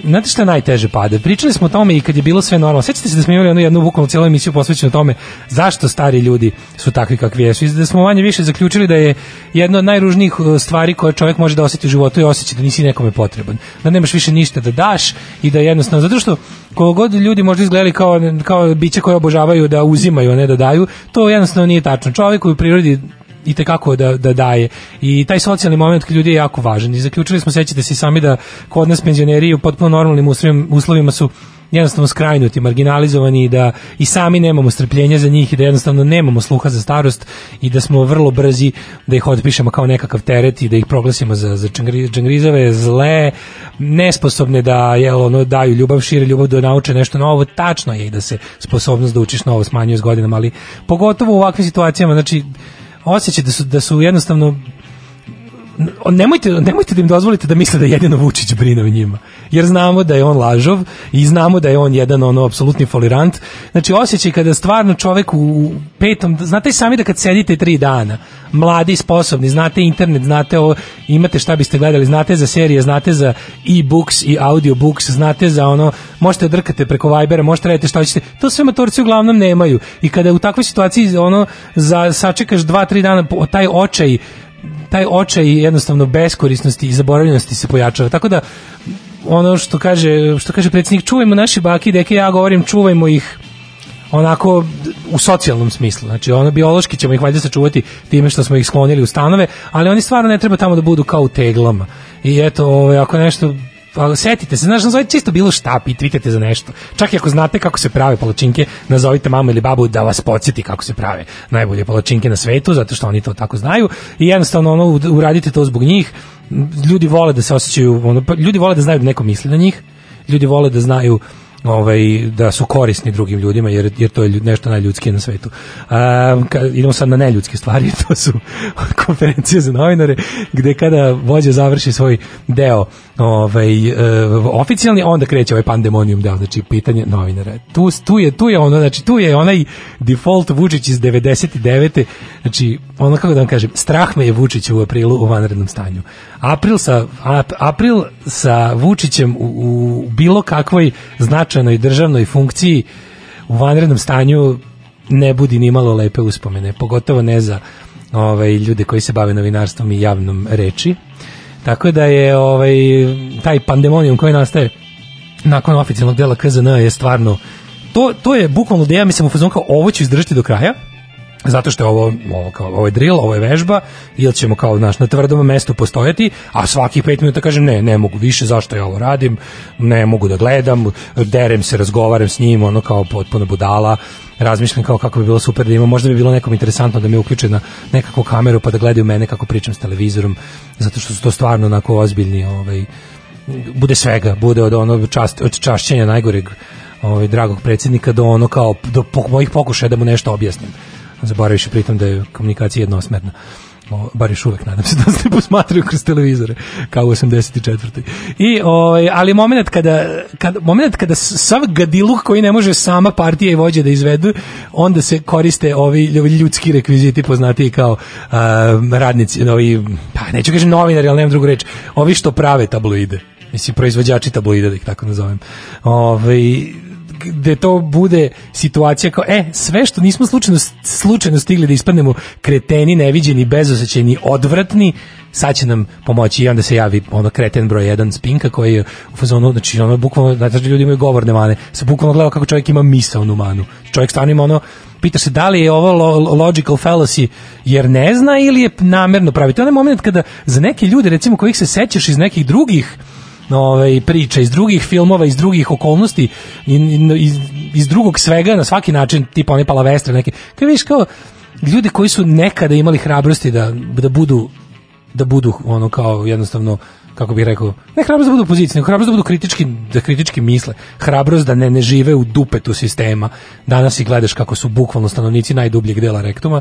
znate šta najteže pada? Pričali smo o tome i kad je bilo sve normalno. Sećate se da smo imali onu jednu bukvalno cijelu emisiju posvećenu tome zašto stari ljudi su takvi kakvi jesu. I da smo manje više zaključili da je jedna od najružnijih uh, stvari koje čovjek može da osjeti u životu je osjećaj da nisi nekome potreban. Da nemaš više ništa da daš i da jednostavno, zato što koliko god ljudi možda izgledali kao, kao biće koje obožavaju da uzimaju, a ne da daju, to jednostavno nije tačno. Čovjek u prirodi i tekako da, da daje. I taj socijalni moment kod ljudi je jako važan. I zaključili smo, sećate se sami da kod nas penzioneri u potpuno normalnim uslovima, su jednostavno skrajnuti, marginalizovani i da i sami nemamo strpljenja za njih i da jednostavno nemamo sluha za starost i da smo vrlo brzi da ih otpišemo kao nekakav teret i da ih proglasimo za, za džangrizove, zle, nesposobne da jel, ono, daju ljubav, šire ljubav, da nauče nešto novo. Tačno je i da se sposobnost da učiš novo smanjuje s godinama, ali pogotovo u ovakvim situacijama, znači osjećaj da su, da su jednostavno nemojte, nemojte da im dozvolite da misle da jedino Vučić brine o njima. Jer znamo da je on lažov i znamo da je on jedan ono apsolutni folirant. Znači osjećaj kada stvarno čovek u petom, znate sami da kad sedite tri dana, mladi, sposobni, znate internet, znate o, imate šta biste gledali, znate za serije, znate za e-books i audiobooks, znate za ono, možete da drkate preko Vibera, možete raditi šta hoćete. To sve matorci uglavnom nemaju. I kada u takvoj situaciji ono za sačekaš dva, tri dana taj očaj taj očaj jednostavno beskorisnosti i zaboravljenosti se pojačava. Tako da ono što kaže što kaže predsjednik čuvajmo naše baki deke ja govorim čuvajmo ih onako u socijalnom smislu. Znači ono biološki ćemo ih valjda sačuvati time što smo ih sklonili u stanove, ali oni stvarno ne treba tamo da budu kao u teglama. I eto, ovaj, ako nešto pa setite se, znaš, nazovite čisto bilo šta, pitajte za nešto. Čak i ako znate kako se prave palačinke, nazovite mamu ili babu da vas podsjeti kako se prave najbolje palačinke na svetu, zato što oni to tako znaju i jednostavno ono, uradite to zbog njih. Ljudi vole da se osjećaju, ono, pa ljudi vole da znaju da neko misli na njih, ljudi vole da znaju ovaj da su korisni drugim ljudima jer jer to je nešto najljudskije na svetu. A, ka, idemo sad na neljudske stvari, to su konferencije za novinare gde kada vođa završi svoj deo ovaj e, oficijalni onda kreće ovaj pandemonium deo znači pitanje novinara. Tu tu je tu je ono znači tu je onaj default Vučić iz 99. znači ono kako da vam kažem strah me je Vučić u aprilu u vanrednom stanju. April sa ap- april sa Vučićem u, u bilo kakvoj značajnoj državnoj funkciji u vanrednom stanju ne budi ni malo lepe uspomene, pogotovo ne za ovaj, ljude koji se bave novinarstvom i javnom reči. Tako da je ovaj, taj pandemonijum koji nastaje nakon oficijalnog dela KZN je stvarno to, to je bukvalno da ja mislim u fazonu kao ovo ću izdržati do kraja zato što je ovo, ovo, kao, ovo je drill, ovo je vežba, ili ćemo kao naš, na tvrdom mestu postojati, a svakih pet minuta kažem ne, ne mogu više, zašto ja ovo radim, ne mogu da gledam, derem se, razgovaram s njim, ono kao potpuno budala, razmišljam kao kako bi bilo super da ima, možda bi bilo nekom interesantno da me uključe na nekakvu kameru pa da gledaju mene kako pričam s televizorom, zato što su to stvarno onako ozbiljni, ovaj, bude svega, bude od ono čast, od čašćenja najgoreg ovaj, dragog predsjednika do ono kao do po, mojih pokušaja da mu nešto objasnim zaboraviš pritom da je komunikacija jednosmerna. Bar još uvek, nadam se da se posmatraju kroz televizore, kao u 84. I, ovaj, ali moment kada, kada, moment kada sav gadiluk koji ne može sama partija i vođe da izvedu, onda se koriste ovi ljudski rekviziti poznatiji kao uh, radnici, ovi, pa neću kažem novinari, ali nemam drugu reč, ovi što prave tabloide mislim proizvođači tabloida da ih tako nazovem. Ovaj gde to bude situacija kao, e, sve što nismo slučajno, slučajno stigli da ispadnemo kreteni, neviđeni, bezosećeni, odvratni, sad će nam pomoći i onda se javi ono kreten broj 1 Spinka koji je u fazonu, znači ono bukvalno, znači ljudi imaju govorne mane, se bukvalno gleda kako čovjek ima misaonu manu. Čovjek stvarno ima ono, pita se da li je ovo lo- logical fallacy jer ne zna ili je namerno pravi. To je onaj moment kada za neke ljude, recimo kojih se sećaš iz nekih drugih ovaj priča iz drugih filmova, iz drugih okolnosti, iz, iz drugog svega na svaki način, tipa one palavestre neke. Kao vidiš kao ljudi koji su nekada imali hrabrosti da da budu da budu ono kao jednostavno kako bih rekao, ne hrabrost da budu nego hrabrost da budu kritički, da kritički misle, hrabrost da ne, ne žive u dupetu sistema. Danas ih gledaš kako su bukvalno stanovnici najdubljeg dela rektuma,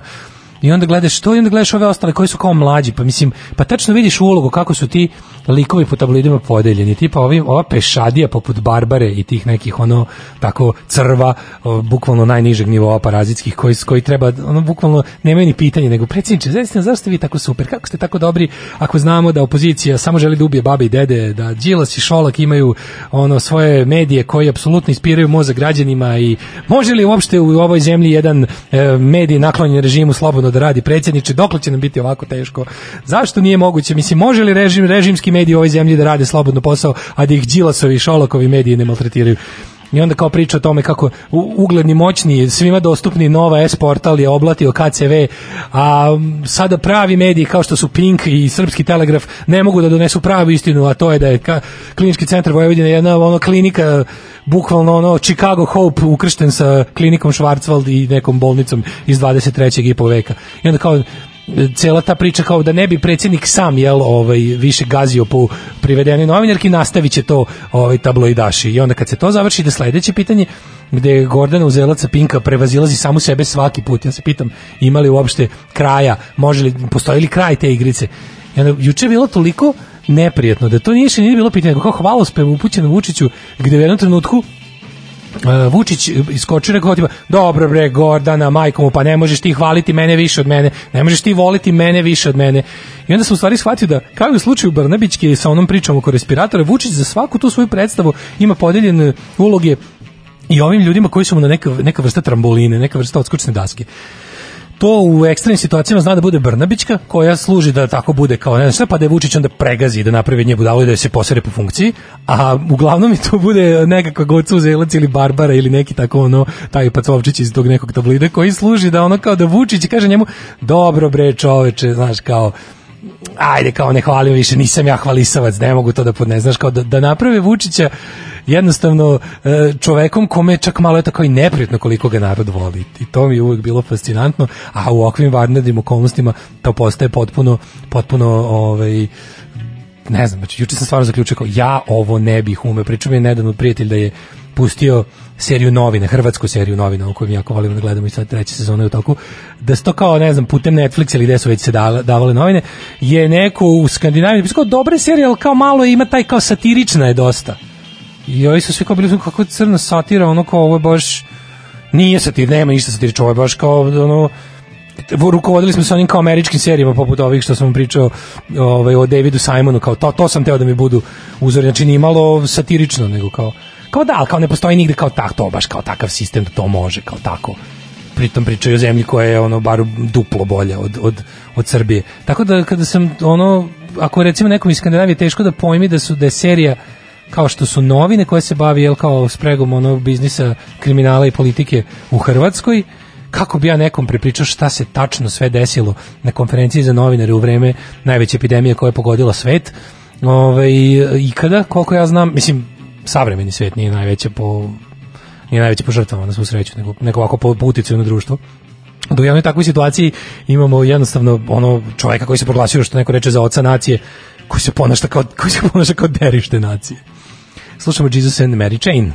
I onda gledaš to i onda gledaš ove ostale koji su kao mlađi, pa mislim, pa tačno vidiš ulogu kako su ti likovi po tabloidima podeljeni, tipa ovim, ova pešadija poput Barbare i tih nekih ono tako crva, o, bukvalno najnižeg nivoa parazitskih koji koji treba ono bukvalno nemaju ni pitanje nego predsjedniče, zaista zašto vi tako super? Kako ste tako dobri ako znamo da opozicija samo želi da ubije babe i dede, da Đilas i Šolak imaju ono svoje medije koji apsolutno ispiraju mozak građanima i može li uopšte u ovoj zemlji jedan e, medij naklonjen režimu slobodno da radi predsjedniče, dokle će nam biti ovako teško? Zašto nije moguće? Mislim, može li režim, režimski mediji u ovoj zemlji da rade slobodno posao, a da ih Đilasovi i Šolakovi mediji ne maltretiraju? I onda kao priča o tome kako ugledni moćni, svima dostupni Nova S portal je oblatio KCV, a sada pravi mediji kao što su Pink i Srpski telegraf ne mogu da donesu pravu istinu, a to je da je klinički centar Vojvodine jedna ono klinika bukvalno ono Chicago Hope ukršten sa klinikom Schwarzwald i nekom bolnicom iz 23. i po veka. I onda kao cela ta priča kao da ne bi predsjednik sam jel ovaj više gazio po privedenoj novinarki nastaviće to ovaj tabloidaši. I onda kad se to završi da sledeće pitanje gde Gordana Uzelac sa Pinka prevazilazi samu sebe svaki put. Ja se pitam ima li uopšte kraja? Može li postoji li kraj te igrice? I onda juče je bilo toliko neprijatno da to nije nije bilo pitanje kao hvalospev upućen Vučiću gde u jednom trenutku Uh, Vučić iskoči rekao tipa dobro bre Gordana majko mu pa ne možeš ti hvaliti mene više od mene ne možeš ti voliti mene više od mene. I onda sam u stvari shvatio da kao i u slučaju Brnabićke sa onom pričom oko respiratora Vučić za svaku tu svoju predstavu ima podeljene uloge i ovim ljudima koji su mu na neka, neka vrsta tramboline, neka vrsta odskočne daske to u ekstremnim situacijama zna da bude Brnabićka, koja služi da tako bude kao ne znam šta, pa da je Vučić onda pregazi da napravi nje budalu i da se posere po funkciji, a uglavnom mi to bude nekakva Goca Uzelac ili Barbara ili neki tako ono, taj Pacovčić iz tog nekog tablida koji služi da ono kao da Vučić kaže njemu, dobro bre čoveče, znaš kao, ajde kao ne hvalim više, nisam ja hvalisavac, ne mogu to da podne, znaš kao da, da naprave Vučića jednostavno e, čovekom kome čak malo je tako i neprijatno koliko ga narod voli i to mi je uvek bilo fascinantno, a u ovakvim vanrednim okolnostima to postaje potpuno potpuno ovaj ne znam, znači juče sam stvarno zaključio kao ja ovo ne bih umeo. Pričao mi je nedavno prijatelj da je pustio seriju novine, hrvatsku seriju novina o kojoj jako volimo da gledamo i sad treća sezona je u toku, da se to kao, ne znam, putem Netflixa ili gde su već se davale novine, je neko u Skandinaviji, kao dobre serije, ali kao malo ima taj kao satirična je dosta. I ovi su svi kao bili kako crna satira, ono kao ovo je baš nije satir, nema ništa satirično, ovo je baš kao ono rukovodili smo se onim kao američkim serijama poput ovih što sam vam pričao ovaj, o Davidu Simonu, kao to, to sam teo da mi budu uzori, znači nije malo satirično, nego kao, kao da, ali kao ne postoji nigde kao tak, to baš kao takav sistem da to može, kao tako pritom pričaju o zemlji koja je ono bar duplo bolja od, od, od Srbije. Tako da kada sam ono, ako recimo nekom iz Skandinavije teško da pojmi da su da je serija kao što su novine koje se bavi jel kao spregom ono biznisa, kriminala i politike u Hrvatskoj, kako bi ja nekom prepričao šta se tačno sve desilo na konferenciji za novinare u vreme najveće epidemije koja je pogodila svet. Ovaj ikada, koliko ja znam, mislim savremeni svet nije najveća po nije najveća po žrtvama na svu sreću, nego, nego ovako po, uticaju na društvo. Da u jednoj takvoj situaciji imamo jednostavno ono čoveka koji se proglasio što neko reče za oca nacije, koji se ponaša kao, koji se ponaša kao derište nacije. Slušamo Jesus and Mary Chain.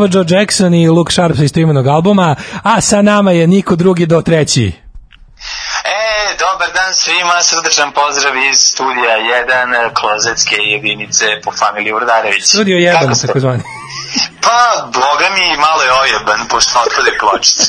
Ovo Joe Jackson i Luke Sharp sa istoimenog albuma, a sa nama je niko drugi do treći. E, dobar dan svima, srdečan pozdrav iz studija 1, klozetske jedinice po familiji Urdarević. Studio Kako 1, ste? tako zvani. Pa, boga mi, malo je ojeban, pošto otpade pločice.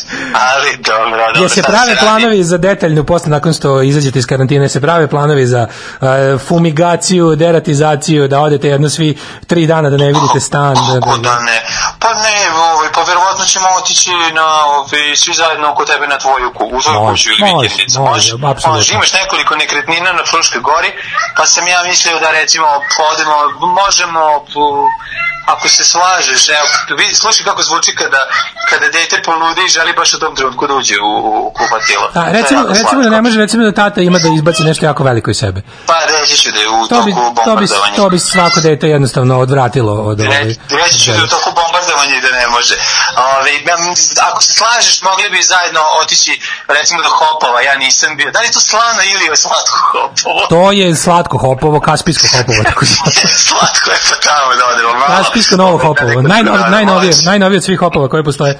Ali, dobro, dobro. Je se prave radi? planovi za detaljnu posle nakon što izađete iz karantine, se prave planovi za uh, fumigaciju, deratizaciju, da odete jedno svi tri dana da ne vidite stan. Da, Kako da, da ne? Pa ne, ovaj, pa verovatno ćemo otići na, ovaj, svi zajedno oko tebe na tvoju ku, u tvoju Može, kuću ili može, vikendicu. može, apsolutno. Može, imaš nekoliko nekretnina na Fruškoj gori, pa sam ja mislio da recimo odemo, možemo, po- ako se slažeš, evo, vidi, slušaj kako zvuči kada, kada dete poludi i želi baš u tom trenutku da uđe u, u kupatilo. A, recimo, recimo da ne može, recimo da tata ima da izbaci nešto jako veliko iz sebe. Pa reći ću da je u To bi, toku to bi, to bi svako dete jednostavno odvratilo od ove... Re- Reći ću da je u toku bombardovanja i da ne može. Ove, ako se slažeš, mogli bi zajedno otići recimo do Hopova, ja nisam bio. Da li je to slano ili je slatko Hopovo? To je slatko hopovo, kaspijsko hopovo, tako slatko je pa tamo da odemo. Kaspijsko novo hopovo, neko najnovije, najnovije, od svih hopova koje postoje.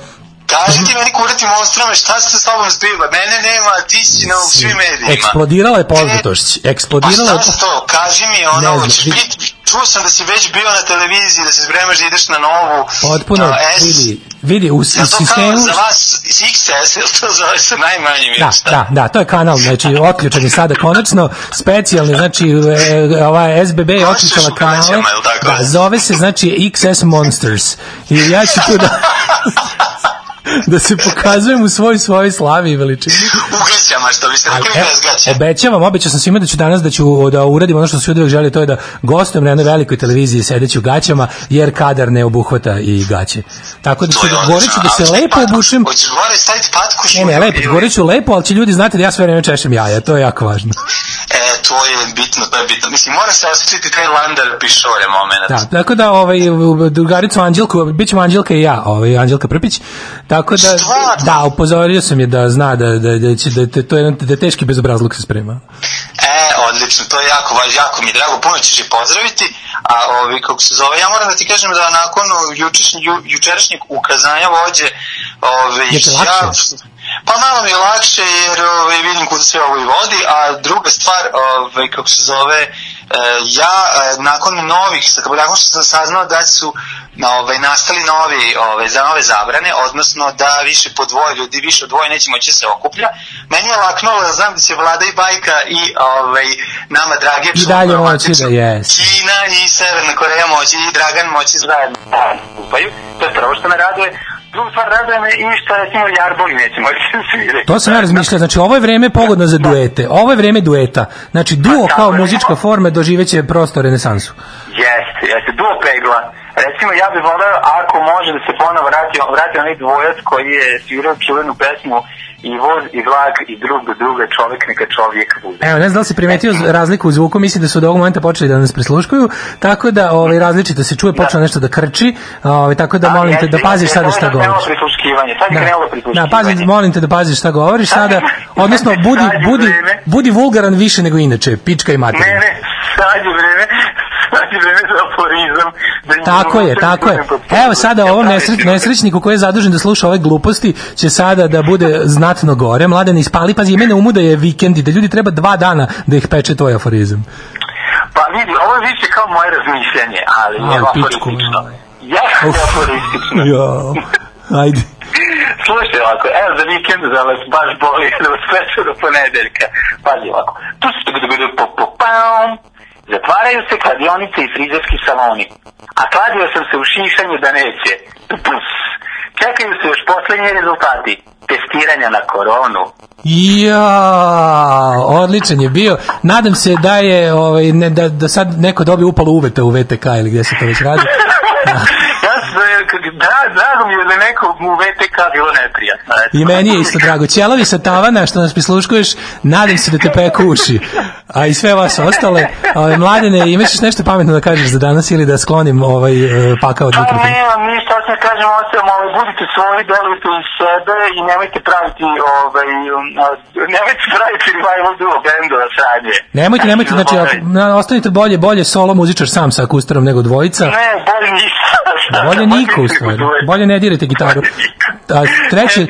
Kaži ti meni kurati monstrame, šta se s tobom zbiva? Mene nema, ti si na svim medijima. Eksplodirala je poznatošć. Pa Eksplodirala je... šta to, kaži mi Ne ono, znam, ćeš biti, čuo sam da si već bio na televiziji, da se spremaš da ideš na novu. Potpuno, a, S, vidi, vidi, u, u sistemu... za vas XS, ili to zove sa najmanjim Da, ili šta? da, da, to je kanal, znači otključen je sada konačno, specijalni, znači e, ova SBB je otključala kanale, da, zove se znači XS Monsters i ja ću tu da da se pokazujem u svoj svojoj slavi i veličini. U gaćama, što biste rekli bez gaća. obećavam, obećao sam svima da ću danas da ću da uradim ono što su uvek želi, to je da gostujem na jednoj velikoj televiziji sedeći u gaćama, jer kadar ne obuhvata i gaće. Tako da ću To je govorit ću da odlično. se lepo obučem. Hoćeš gore staviti patku? Ne, ne, lepo, govorit ću lepo, ali će ljudi znati da ja sve vreme češem jaja, to je jako važno. E, to je bitno, to je bitno. Mislim, mora se osjećati taj landar pišore moment. Da, tako da ovaj drugaricu Anđelku, bićemo Anđelka i ja, ovaj Anđelka Prpić. Tako da Stvarno? da upozorio sam je da zna da da da će da, da to je da teški bezobrazluk se sprema. E, odlično, to je jako važno, jako mi je drago, puno ćeš je pozdraviti, a ovi, kako se zove, ja moram da ti kažem da nakon jučerašnjeg, ju, jučerašnjeg ukazanja vođe, ovi, Je ja? Pa malo mi je lakše jer ovaj, vidim kuda sve ovo i vodi, a druga stvar, ovaj, kako se zove, e, ja e, nakon novih, nakon što sam saznao da su na, ovaj, nastali novi, ovaj, za nove zabrane, odnosno da više po dvoje ljudi, više od dvoje neće moći da se okuplja, meni je laknulo da znam da će Vlada i Bajka i ovaj, nama dragi I dalje moći da jes. Kina i Severna Koreja moći i Dragan moći zajedno da stupaju. To je prvo što me raduje. Druga stvar raduje me i što recimo Jarboli neće moći da sviraju. To sam ja razmišljao, znači ovo je vreme pogodno za duete. Ovo je vreme dueta. Znači duo Pa, kao muzička forma doživeće prosto renesansu. Jeste, jeste, duo pegla. Recimo, ja bih voleo, ako može da se ponovo vrati, vrati onaj dvojac koji je svirao čuvenu pesmu i voz i vlak i drug do druga čovek neka čovjek bude. Evo, ne znam da li si primetio razliku u zvuku, mislim da su od ovog momenta počeli da nas prisluškuju, tako da ovaj, različito se čuje, počelo nešto da krči, ovaj, tako da molim te da paziš sada šta govoriš. Ovo je prisluškivanje, sad je Da, krenulo da, prisluškivanje. pazi, molim te da paziš šta govoriš sada, odnosno budi, budi, budi vulgaran više nego inače, pička i materina. Ne, ne, sad je vreme, je vreme za aforizam. Da im Tako je, tako je. Evo sada ovom Ja, nesreć, nesrećniku koji je zadužen da sluša ove gluposti će sada da bude znatno gore. Mladen ispali, pazi, imene umu da je vikend i da ljudi treba dva dana da ih peče tvoj aforizam. Pa vidi, ovo je više kao moje razmišljanje, ali je aforistično. moj. Jako je aforistično. Jo, ajde. Slušaj ovako, evo za vikend da vas baš boli, da vas peče do ponedeljka. Pazi ovako. Tu se tu gudu po po pam. Zatvaraju se kladionice i frizerski saloni. A kladio sam se u šišanju da neće. Pus. Čekaju se još poslednji rezultati testiranja na koronu. Ja, odličan je bio. Nadam se da je ovaj ne, da, da sad neko dobije upalo uveta u VTK ili gdje se to već radi. ja sam, da, drago mi je da neko u VTK bilo neprijatno. eto. I meni je isto drago. Ćelavi sa tavana što nas prisluškuješ, nadam se da te peku uši. A i sve vas ostale. Ovaj, mladene, imaš nešto pametno da kažeš za danas ili da sklonim ovaj eh, pakao od Pa mikrofona? nema ništa, hoću da kažem osam, ovaj, budite svoji, delujte iz sebe i nemojte praviti, ovaj, um, nemojte praviti revival duo bendova sranje. Nemojte, nemojte, znači, na, ostanite bolje, bolje solo muzičar sam sa akustarom nego dvojica. Ne, bolje ništa. Bolje niko u stvari. Bolje ne dirajte gitaru. A treće,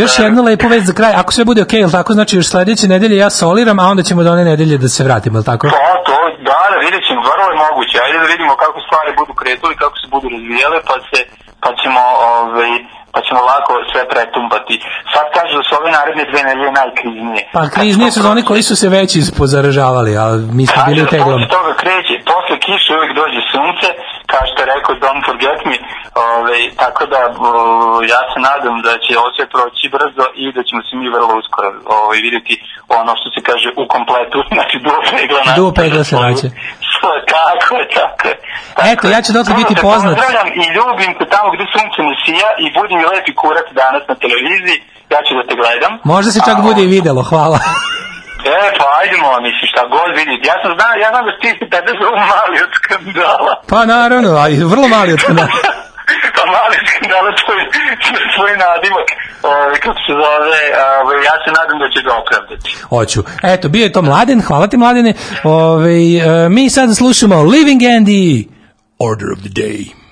još jedna lepa vest za kraj. Ako sve bude okej, jel tako, znači još sledeće nedelje ja soliram, a onda ćemo do one nedelje da se vratimo, jel tako? To, to, da, da, vidjet ćemo, vrlo je moguće. Ajde da vidimo kako stvari budu kretuli, kako se budu razvijele, pa se, pa ćemo, ovaj, pa ćemo lako sve pretumbati. Sad kažu da su ove naredne dve nedelje najkriznije. Pa kriznije su oni koji su se već ispozaražavali, a mi smo bili u da teglom. posle toga kreće, posle kiše uvijek dođe sunce, kao što je rekao Don't Forget Me, ove, tako da o, ja se nadam da će ovo sve proći brzo i da ćemo se mi vrlo uskoro ove, vidjeti ono što se kaže u kompletu, znači duo pegla. nastavlja Duo pegla se svoje- Tako je, tako je. Tako Eto, ja ću dotle biti poznat. Pozdravljam i ljubim te tamo gde sunce ne sija i budi mi lepi kurac danas na televiziji, ja ću da te gledam. Možda se čak A, bude i videlo, hvala. E, pa ajdemo, mislim, šta god vidite. Ja sam znao, ja znam da ti tebe zovu mali od skandala. Pa naravno, a i vrlo mali od skandala. pa mali od skandala, tvoj, tvoj nadimak. Ove, kako se zove, ove, ja se nadam da će ga opravdati. Hoću. Eto, bio je to Mladen, hvala ti Mladene. Ove, e, mi sada slušamo Living Andy. Order of the day.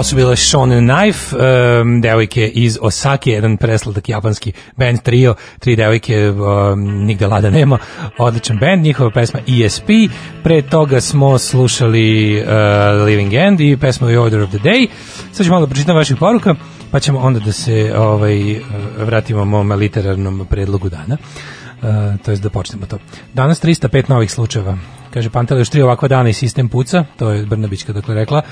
Ovo su bile Shonen Knife, um, devojke iz Osake, jedan presladak japanski band trio, tri devojke, um, nigde lada nema, odličan band, njihova pesma ESP, pre toga smo slušali uh, Living End i pesmu The Order of the Day, sad ću malo da pročitam vaših poruka, pa ćemo onda da se ovaj, vratimo mom literarnom predlogu dana. Uh, to jest da počnemo to. Danas 305 novih slučajeva. Kaže Pantele, još tri ovakva dana i sistem puca, to je Brnabićka dakle rekla.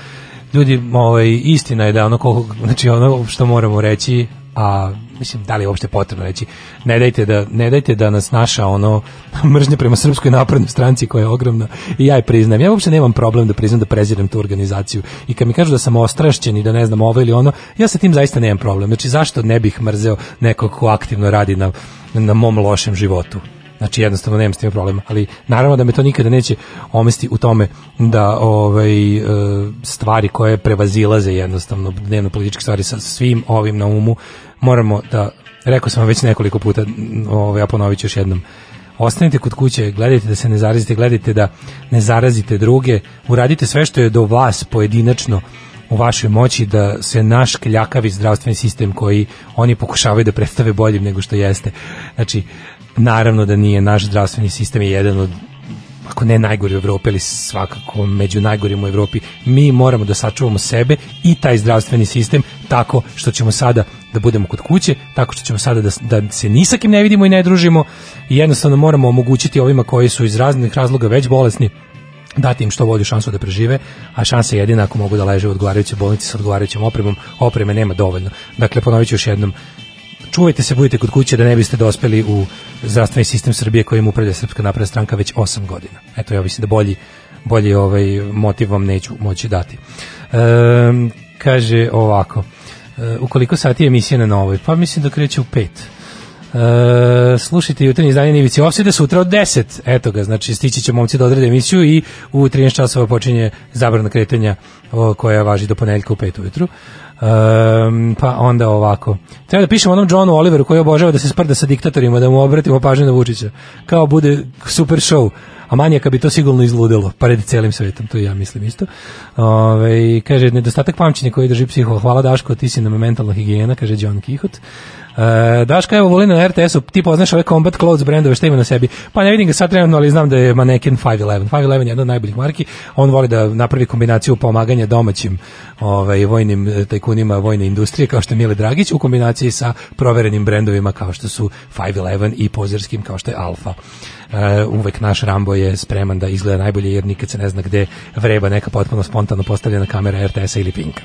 Ljudi, ovaj, istina je da ono koliko, znači ono što moramo reći, a mislim da li je uopšte potrebno reći ne dajte da ne dajte da nas naša ono mržnja prema srpskoj naprednoj stranci koja je ogromna i ja je priznajem. Ja uopšte nemam problem da priznam da prezirem tu organizaciju. I kad mi kažu da sam ostrašćen i da ne znam ovo ili ono ja sa tim zaista nemam problem. Znači zašto ne bih mrzeo nekog ko aktivno radi na na mom lošem životu Znači jednostavno nemam s tim problema, ali naravno da me to nikada neće omesti u tome da ovaj e, stvari koje prevazilaze jednostavno dnevno političke stvari sa svim ovim na umu moramo da rekao sam već nekoliko puta, ovaj ja ponovit ću još jednom. Ostanite kod kuće, gledajte da se ne zarazite, gledajte da ne zarazite druge, uradite sve što je do vas pojedinačno u vašoj moći da se naš kljakavi zdravstveni sistem koji oni pokušavaju da predstave boljim nego što jeste. Znači, naravno da nije. Naš zdravstveni sistem je jedan od ako ne najgori u Evropi, ali svakako među najgorim u Evropi, mi moramo da sačuvamo sebe i taj zdravstveni sistem tako što ćemo sada da budemo kod kuće, tako što ćemo sada da, da se ni sa kim ne vidimo i ne družimo. I jednostavno moramo omogućiti ovima koji su iz raznih razloga već bolesni dati im što bolju šansu da prežive, a šansa je jedina ako mogu da leže u odgovarajućoj bolnici sa odgovarajućom opremom, opreme nema dovoljno. Dakle, ponovit ću još jednom, čuvajte se, budite kod kuće da ne biste dospeli u zdravstveni sistem Srbije kojim upravlja Srpska napredna stranka već 8 godina. Eto, ja mislim da bolji, bolji ovaj motiv vam neću moći dati. Ehm, kaže ovako, e, u koliko sati je emisija na novoj? Pa mislim da kreće u 5. E, slušajte jutarnje izdanje Nivici Ofside sutra od 10. Eto ga, znači stići će momci da odrede emisiju i u 13 časova počinje zabrana kretanja koja važi do ponedjeljka u 5 ujutru. Um, pa onda ovako. Treba da pišemo onom Johnu Oliveru koji obožava da se sprda sa diktatorima, da mu obratimo pažnju na Vučića. Kao bude super show. A manjaka bi to sigurno izludelo, pred celim svetom, to ja mislim isto. Ove, kaže, nedostatak pamćenja koji drži psiho. Hvala Daško, ti si na mentalna higijena, kaže John Kihot. E, Daška, evo volina na RTS-u, ti poznaš ove Combat Clothes brendove, šta ima na sebi? Pa ne vidim ga sad trenutno, ali znam da je maneken 511. 511 je jedna od najboljih marki. On voli da napravi kombinaciju pomaganja domaćim ovaj, vojnim eh, tajkunima vojne industrije, kao što je Mile Dragić, u kombinaciji sa proverenim brendovima kao što su 511 i pozerskim kao što je Alfa. Uh, uvek naš Rambo je spreman da izgleda najbolje jer nikad se ne zna gde vreba neka potpuno spontano postavljena kamera RTS-a ili Pinka.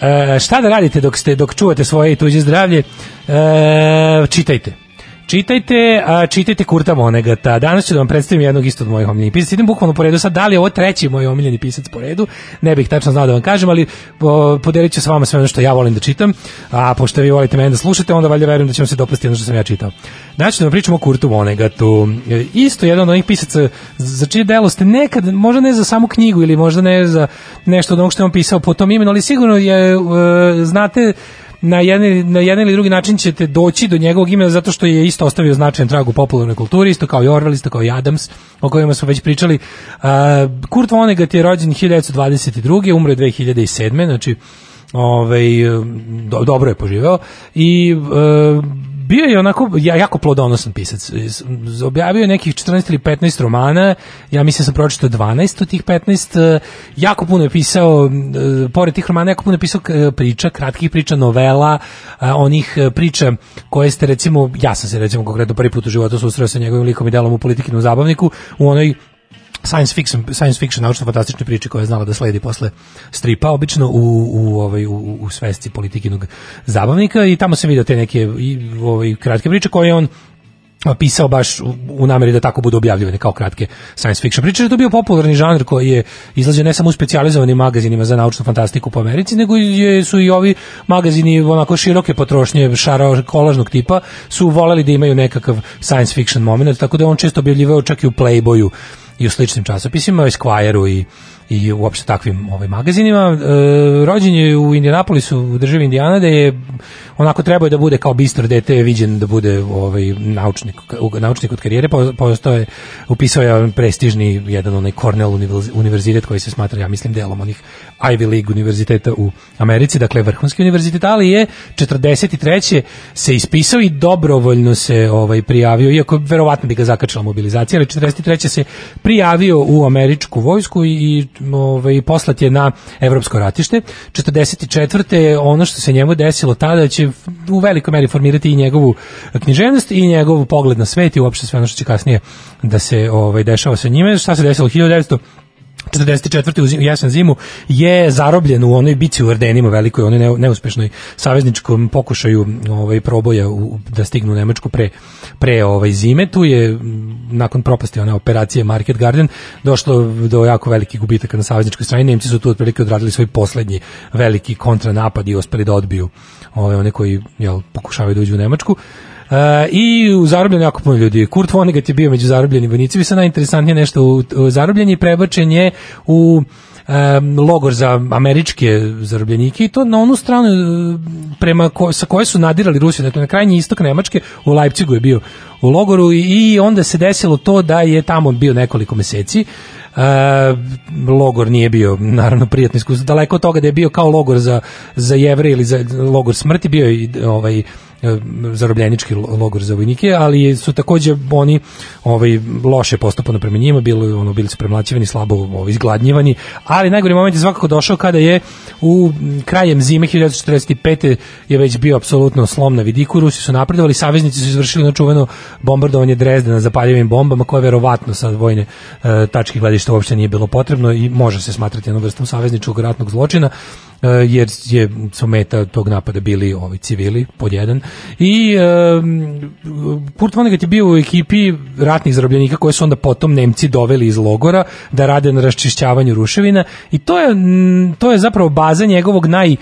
E, šta da radite dok ste dok čuvate svoje i tuđe zdravlje? E, čitajte. Čitajte, a čitajte Kurta Vonegata. Danas ću da vam predstavim jednog isto od mojih omiljenih pisaca. Idem bukvalno po redu sad, da li je ovo treći moj omiljeni pisac po redu? Ne bih tačno znao da vam kažem, ali o, podelit ću sa vama sve ono što ja volim da čitam, a pošto vi volite mene da slušate, onda valjda verujem da će vam se dopasti ono što sam ja čitao. Znači da vam pričamo o Kurtu Vonegatu. E, Isto jedan od onih pisaca za čije delo ste nekad, možda ne za samu knjigu ili možda ne za nešto od onog što je on pisao po tom imenu, ali sigurno je, e, znate, na jedan, na jedan ili drugi način ćete doći do njegovog imena zato što je isto ostavio značajan trag u popularnoj kulturi, isto kao i Orwell, isto kao i Adams, o kojima smo već pričali. Uh, Kurt Vonnegut je rođen 1922. umro je 2007. Znači, ovaj, do, dobro je poživeo i uh, bio je onako ja, jako plodonosan pisac. Objavio je nekih 14 ili 15 romana, ja mislim sam pročitao 12 od tih 15. Jako puno je pisao, pored tih romana, jako puno je pisao priča, kratkih priča, novela, onih priča koje ste recimo, ja sam se recimo konkretno prvi put u životu susreo sa njegovim likom i delom u politikinom zabavniku, u onoj science fiction science fiction naučno fantastične priče koje je znala da sledi posle stripa obično u u ovaj u, u svesci politikinog zabavnika i tamo se vide te neke i ovaj kratke priče koje on pisao baš u, nameri da tako budu objavljivane kao kratke science fiction priče. Je to bio popularni žanr koji je izlazio ne samo u specijalizovanim magazinima za naučnu fantastiku po Americi, nego je, su i ovi magazini onako široke potrošnje, šara kolažnog tipa, su voleli da imaju nekakav science fiction moment, tako da on često objavljivao čak i u Playboyu i u sličnim časopisima, i Squire-u i i uopšte takvim ovaj magazinima. E, rođen je u Indianapolisu u državi Indijana da je onako trebao da bude kao bistro dete viđen da bude ovaj naučnik naučnik od karijere pa postao je upisao je prestižni jedan onaj Cornell univerz- univerzitet koji se smatra ja mislim delom onih Ivy League univerziteta u Americi dakle vrhunski univerzitet ali je 43. se ispisao i dobrovoljno se ovaj prijavio iako verovatno bi ga zakačila mobilizacija ali 43. se prijavio u američku vojsku i ovaj poslat je na evropsko ratište 44. ono što se njemu desilo tada će u velikoj meri formirati i njegovu književnost i njegov pogled na svet i uopšte sve ono što će kasnije da se ovaj dešava sa njime. Šta se desilo 1900 44. u jesen zimu je zarobljen u onoj bici u Ardenima velikoj, onoj neu- neuspešnoj savezničkom pokušaju ovaj proboja u, da stignu u Nemačku pre pre ovaj zime. Tu je nakon propasti one operacije Market Garden došlo do jako velikih gubitaka na savezničkoj strani. Nemci su tu otprilike odradili svoj poslednji veliki kontranapad i uspeli da odbiju ove one koji jel, pokušavaju da uđu u Nemačku. E, I u zarobljeni jako puno ljudi. Kurt Vonnegut je bio među zarobljenim vojnicima. Sad najinteresantnije nešto u, u i prebačen je u logor za američke zarobljenike i to na onu stranu e, prema ko, sa koje su nadirali Rusiju, dakle na krajnji istok Nemačke u Leipzigu je bio u logoru i, i onda se desilo to da je tamo bio nekoliko meseci E, logor nije bio naravno prijatno iskustvo daleko od toga da je bio kao logor za, za jevre ili za logor smrti bio je i ovaj zarobljenički lo- logor za vojnike, ali su takođe oni ovaj loše postupano prema njima, bilo ono bili su premlaćivani, slabo ovaj, izgladnjivani, ali najgori moment je svakako došao kada je u krajem zime 1945. je već bio apsolutno slom na vidiku, Rusi su napredovali, saveznici su izvršili na čuveno bombardovanje Drezdena zapaljivim bombama koje verovatno sa vojne e, tačke gledišta uopšte nije bilo potrebno i može se smatrati jednom vrstom savezničkog ratnog zločina e, jer je su meta tog napada bili ovi civili pod jedan. I Kurt Vonnegut je bio u ekipi ratnih zarobljenika koje su onda potom Nemci doveli iz logora da rade na raščišćavanju ruševina. I to je to je zapravo baza njegovog naj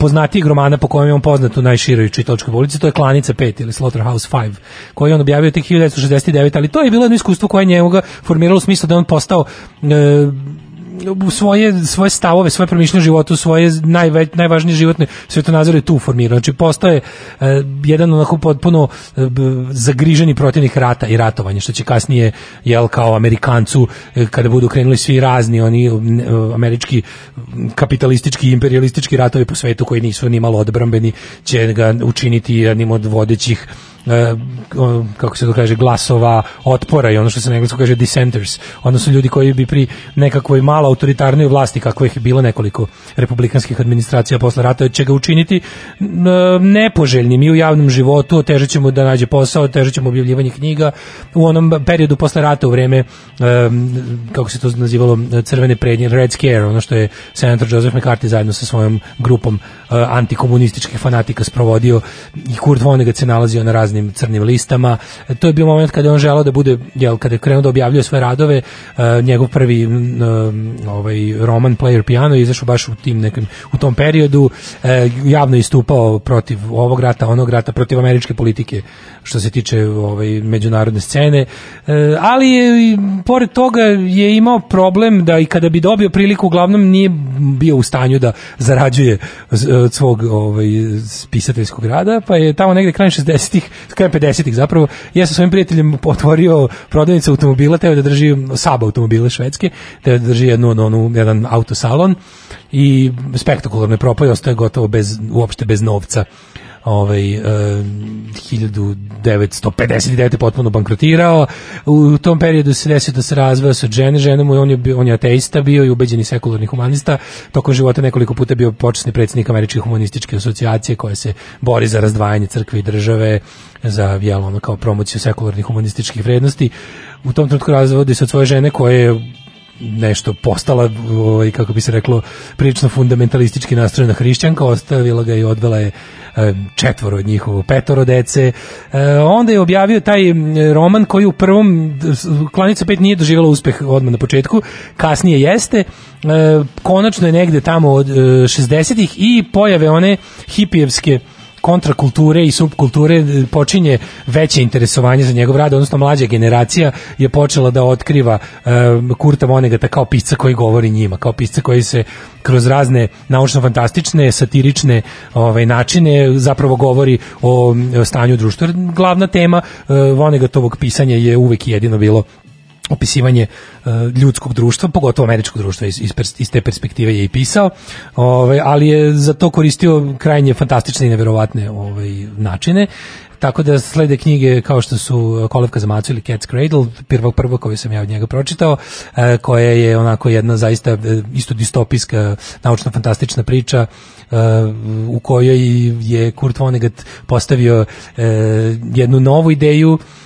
poznatijeg romana po kojem je on poznat u najširoj čitalačkoj ulici, to je Klanica 5 ili Slaughterhouse 5, koji je on objavio tek 1969, ali to je bilo jedno iskustvo koje je njega formiralo u smislu da je on postao e, svoje svoje stavove, svoje promišljanje o životu, svoje najve, najvažnije životne svetonazore tu formirao. Znači postaje e, jedan onako potpuno b- zagriženi protivnik rata i ratovanja, što će kasnije jel kao Amerikancu e, kada budu krenuli svi razni oni američki kapitalistički imperialistički ratovi po svetu koji nisu ni malo odbrambeni će ga učiniti jednim od vodećih kako se to kaže, glasova otpora i ono što se na engleskom kaže dissenters, odnosno ljudi koji bi pri nekakvoj malo autoritarnoj vlasti, kako ih je bilo nekoliko republikanskih administracija posle rata, će ga učiniti m, nepoželjnim i u javnom životu, će mu da nađe posao, će mu objavljivanje knjiga, u onom periodu posle rata u vreme, em, kako se to nazivalo, crvene prednje, Red Scare, ono što je senator Joseph McCarthy zajedno sa svojom grupom e, antikomunističkih fanatika sprovodio i Kurt Vonnegut se nalazio na crnim listama. E, To je bio moment kada je on želeo da bude, jel, kada je krenuo da objavljuje svoje radove, e, njegov prvi ovaj roman Player Piano je izašao baš u tim nekim u tom periodu, e, javno istupao protiv ovog rata, onog rata, protiv američke politike što se tiče ovaj međunarodne scene. E, ali je, pored toga je imao problem da i kada bi dobio priliku uglavnom nije bio u stanju da zarađuje od svog ovaj pisateljskog rada, pa je tamo negde krajem 60-ih, krajem 50-ih zapravo, ja sa svojim prijateljem otvorio prodavnicu automobila, teo da drži Saab automobile švedske, teo da drži jednu, onu, jedan autosalon i spektakularno je propao i ostaje gotovo bez, uopšte bez novca ovaj e, 1959. potpuno bankrotirao. U tom periodu se desio da se razveo sa žene, žena mu je, on je, on je ateista bio i ubeđeni sekularni humanista. Tokom života nekoliko puta bio počasni predsjednik Američke humanističke asocijacije koja se bori za razdvajanje crkve i države, za jel, ono kao promociju sekularnih humanističkih vrednosti. U tom trenutku razvodi se od svoje žene koja je nešto postala, ovaj, kako bi se reklo, prilično fundamentalistički nastrojena hrišćanka, ostavila ga i odvela je e, četvoro od njihovo, petoro dece. E, onda je objavio taj roman koji u prvom, Klanica 5 nije doživjela uspeh odmah na početku, kasnije jeste, e, konačno je negde tamo od e, 60-ih i pojave one hipijevske kontrakulture i subkulture e, počinje veće interesovanje za njegov rad, odnosno mlađa generacija je počela da otkriva e, Kurta Vonnegata kao pisca koji govori njima, kao pisca koji se kroz razne naučno-fantastične, satirične ovaj, načine zapravo govori o, o stanju društva. Glavna tema e, Vonnegatovog pisanja je uvek jedino bilo opisivanje e, ljudskog društva, pogotovo američkog društva iz, iz, iz te perspektive je i pisao, ovaj, ali je za to koristio krajnje fantastične i neverovatne ovaj, načine. Tako da slede knjige kao što su Kolevka za macu ili Cat's Cradle, prva prva koju sam ja od njega pročitao, e, koja je onako jedna zaista e, isto distopijska, naučno-fantastična priča e, u kojoj je Kurt Vonnegut postavio e, jednu novu ideju E,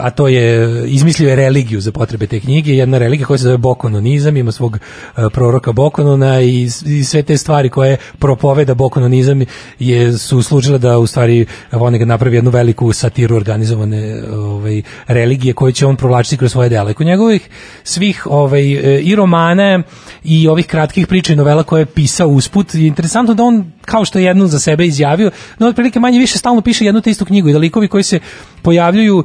a to je izmislio je religiju za potrebe te knjige, jedna religija koja se zove Bokononizam, ima svog e, proroka Bokonona i, i sve te stvari koje propoveda Bokononizam je su služile da u stvari Vonnegut napravi jednu veliku satiru organizovane ovaj religije koje će on provlačiti kroz svoje dela. I kod njegovih svih ovaj e, i romana i ovih kratkih priča i novela koje je pisao usput je interesantno da on kao što je jednu za sebe izjavio, no otprilike manje više stalno piše jednu te istu knjigu i da likovi koji se pojavljuju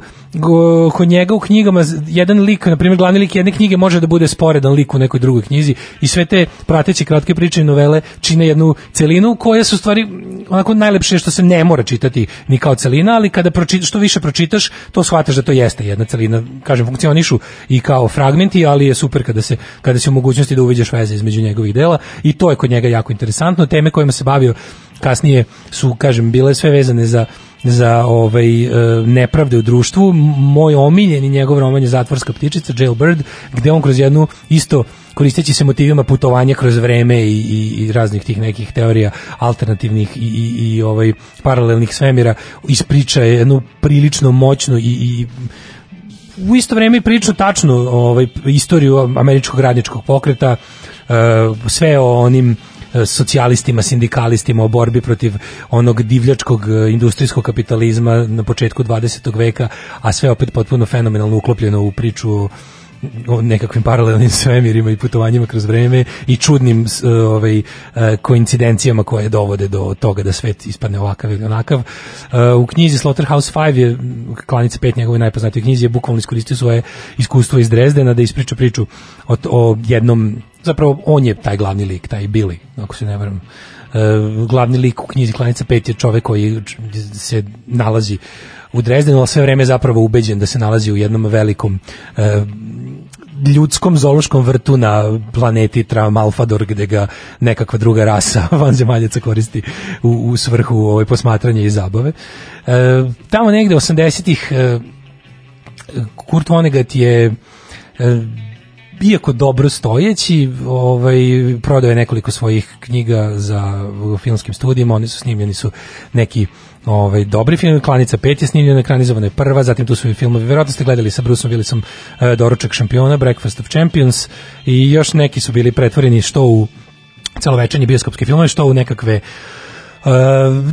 kod njega u knjigama jedan lik, na primjer glavni lik jedne knjige može da bude sporedan lik u nekoj drugoj knjizi i sve te prateće kratke priče i novele čine jednu celinu koja su stvari onako najlepše što se ne mora čitati ni kao celina, ali kada pročitaš, što više pročitaš, to shvataš da to jeste jedna celina. Kažem, funkcionišu i kao fragmenti, ali je super kada se kada se u mogućnosti da uviđaš veze između njegovih dela i to je kod njega jako interesantno. Teme kojima se bavio kasnije su, kažem, bile sve vezane za za ovaj e, nepravde u društvu. Moj omiljeni njegov roman je Zatvorska ptičica Jailbird, gde on kroz jednu isto koristeći se motivima putovanja kroz vreme i, i, i raznih tih nekih teorija alternativnih i, i, i ovaj paralelnih svemira ispriča jednu prilično moćnu i, i u isto vreme prilično tačnu ovaj, istoriju američkog radničkog pokreta, e, sve o onim socijalistima, sindikalistima, o borbi protiv onog divljačkog e, industrijskog kapitalizma na početku 20. veka, a sve opet potpuno fenomenalno uklopljeno u priču o nekakvim paralelnim svemirima i putovanjima kroz vreme i čudnim s- ovaj e, koincidencijama koje dovode do toga da svet ispadne ovakav ili onakav. E, U knjizi Slaughterhouse 5 je Klanica 5 njegove najpoznatije knjizi je bukvalno iskoristio svoje iskustvo iz Drezdena da ispriča priču o, o jednom zapravo on je taj glavni lik, taj Billy, ako se ne varam. E, glavni lik u knjizi Klanica 5 je čovek koji se nalazi u Drezdenu, ali sve vreme je zapravo ubeđen da se nalazi u jednom velikom e, ljudskom zoološkom vrtu na planeti Tramalfador gde ga nekakva druga rasa vanzemaljaca koristi u, u svrhu ovaj, posmatranja i zabave. E, tamo negde 80-ih e, Kurt Vonnegut je e, iako dobro stojeći, ovaj prodao je nekoliko svojih knjiga za filmskim studijima, oni su snimljeni su neki ovaj dobri film, Klanica 5 je snimljena, ekranizovana je prva, zatim tu su i filmovi, verovatno ste gledali sa Bruceom Willisom e, Doručak šampiona, Breakfast of Champions i još neki su bili pretvoreni što u celovečernje bioskopske filmove, što u nekakve Uh,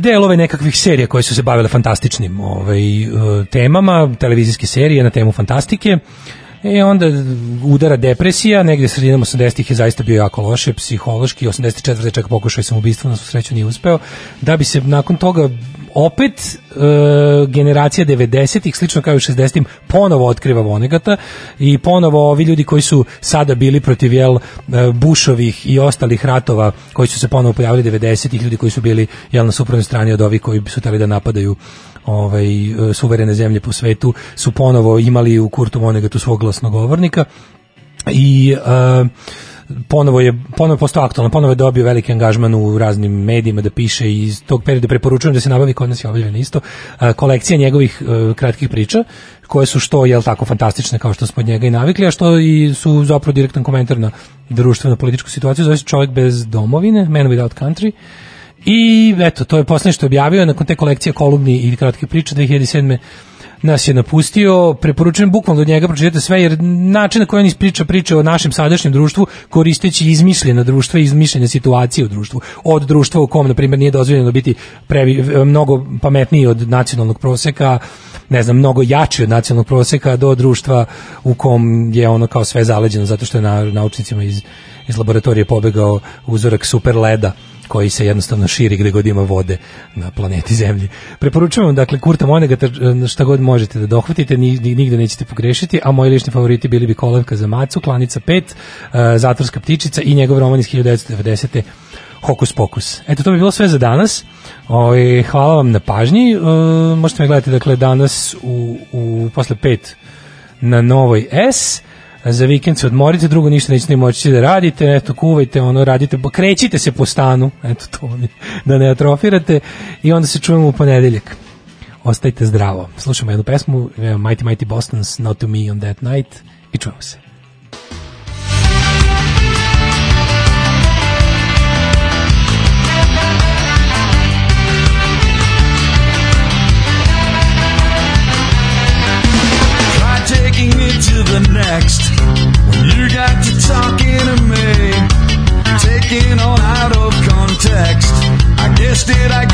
delove nekakvih serija koje su se bavile fantastičnim ovaj, uh, temama, televizijske serije na temu fantastike. I onda udara depresija, negde sredinom 80-ih je zaista bio jako loše, psihološki, 84. čak pokušao je samoubistvo, na sreću nije uspeo, da bi se nakon toga opet e, generacija 90-ih, slično kao i u 60-im, ponovo otkriva Vonegata i ponovo ovi ljudi koji su sada bili protiv jel, e, Bushovih i ostalih ratova koji su se ponovo pojavili 90-ih, ljudi koji su bili jel, na suprotnoj strani od ovih koji su tali da napadaju ovaj, suverene zemlje po svetu, su ponovo imali u Kurtu Vonegatu svog glasnogovornika i e, ponovo je ponovo je postao aktualan, ponovo je dobio veliki angažman u raznim medijima da piše i iz tog perioda preporučujem da se nabavi kod nas je objavljena isto a, kolekcija njegovih e, kratkih priča koje su što jel tako fantastične kao što smo od njega i navikli, a što i su zapravo direktan komentar na društvenu političku situaciju, zove se čovjek bez domovine, Man Without Country. I eto, to je poslednje što je objavio nakon te kolekcije kolumni i kratkih priča 2007. nas je napustio, preporučujem bukvalno od njega pročitajte sve, jer način na koji on ispriča priče o našem sadašnjem društvu, koristeći izmišljena društva i izmišljene situacije u društvu. Od društva u kom, na primjer, nije dozvoljeno biti previ, mnogo pametniji od nacionalnog proseka, ne znam, mnogo jači od nacionalnog proseka, do društva u kom je ono kao sve zaleđeno, zato što je na, naučnicima iz iz laboratorije pobegao uzorak super leda koji se jednostavno širi gde god ima vode na planeti Zemlji. Preporučujem vam, dakle, Kurta Monegata šta god možete da dohvatite, nigde nećete pogrešiti, a moji lični favoriti bili bi Kolevka za macu, Klanica 5, e, Zatvorska ptičica i njegov roman iz 1990. Hokus pokus. Eto, to bi bilo sve za danas. Oj, hvala vam na pažnji. E, možete me gledati, dakle, danas u, u posle 5 na Novoj S za vikend se odmorite, drugo ništa nećete ni moći da radite, eto kuvajte, ono radite, pa krećite se po stanu, eto to mi, da ne atrofirate i onda se čujemo u ponedeljak. Ostajte zdravo. Slušamo jednu pesmu, Mighty Mighty Boston's Not To Me On That Night i čujemo se. did I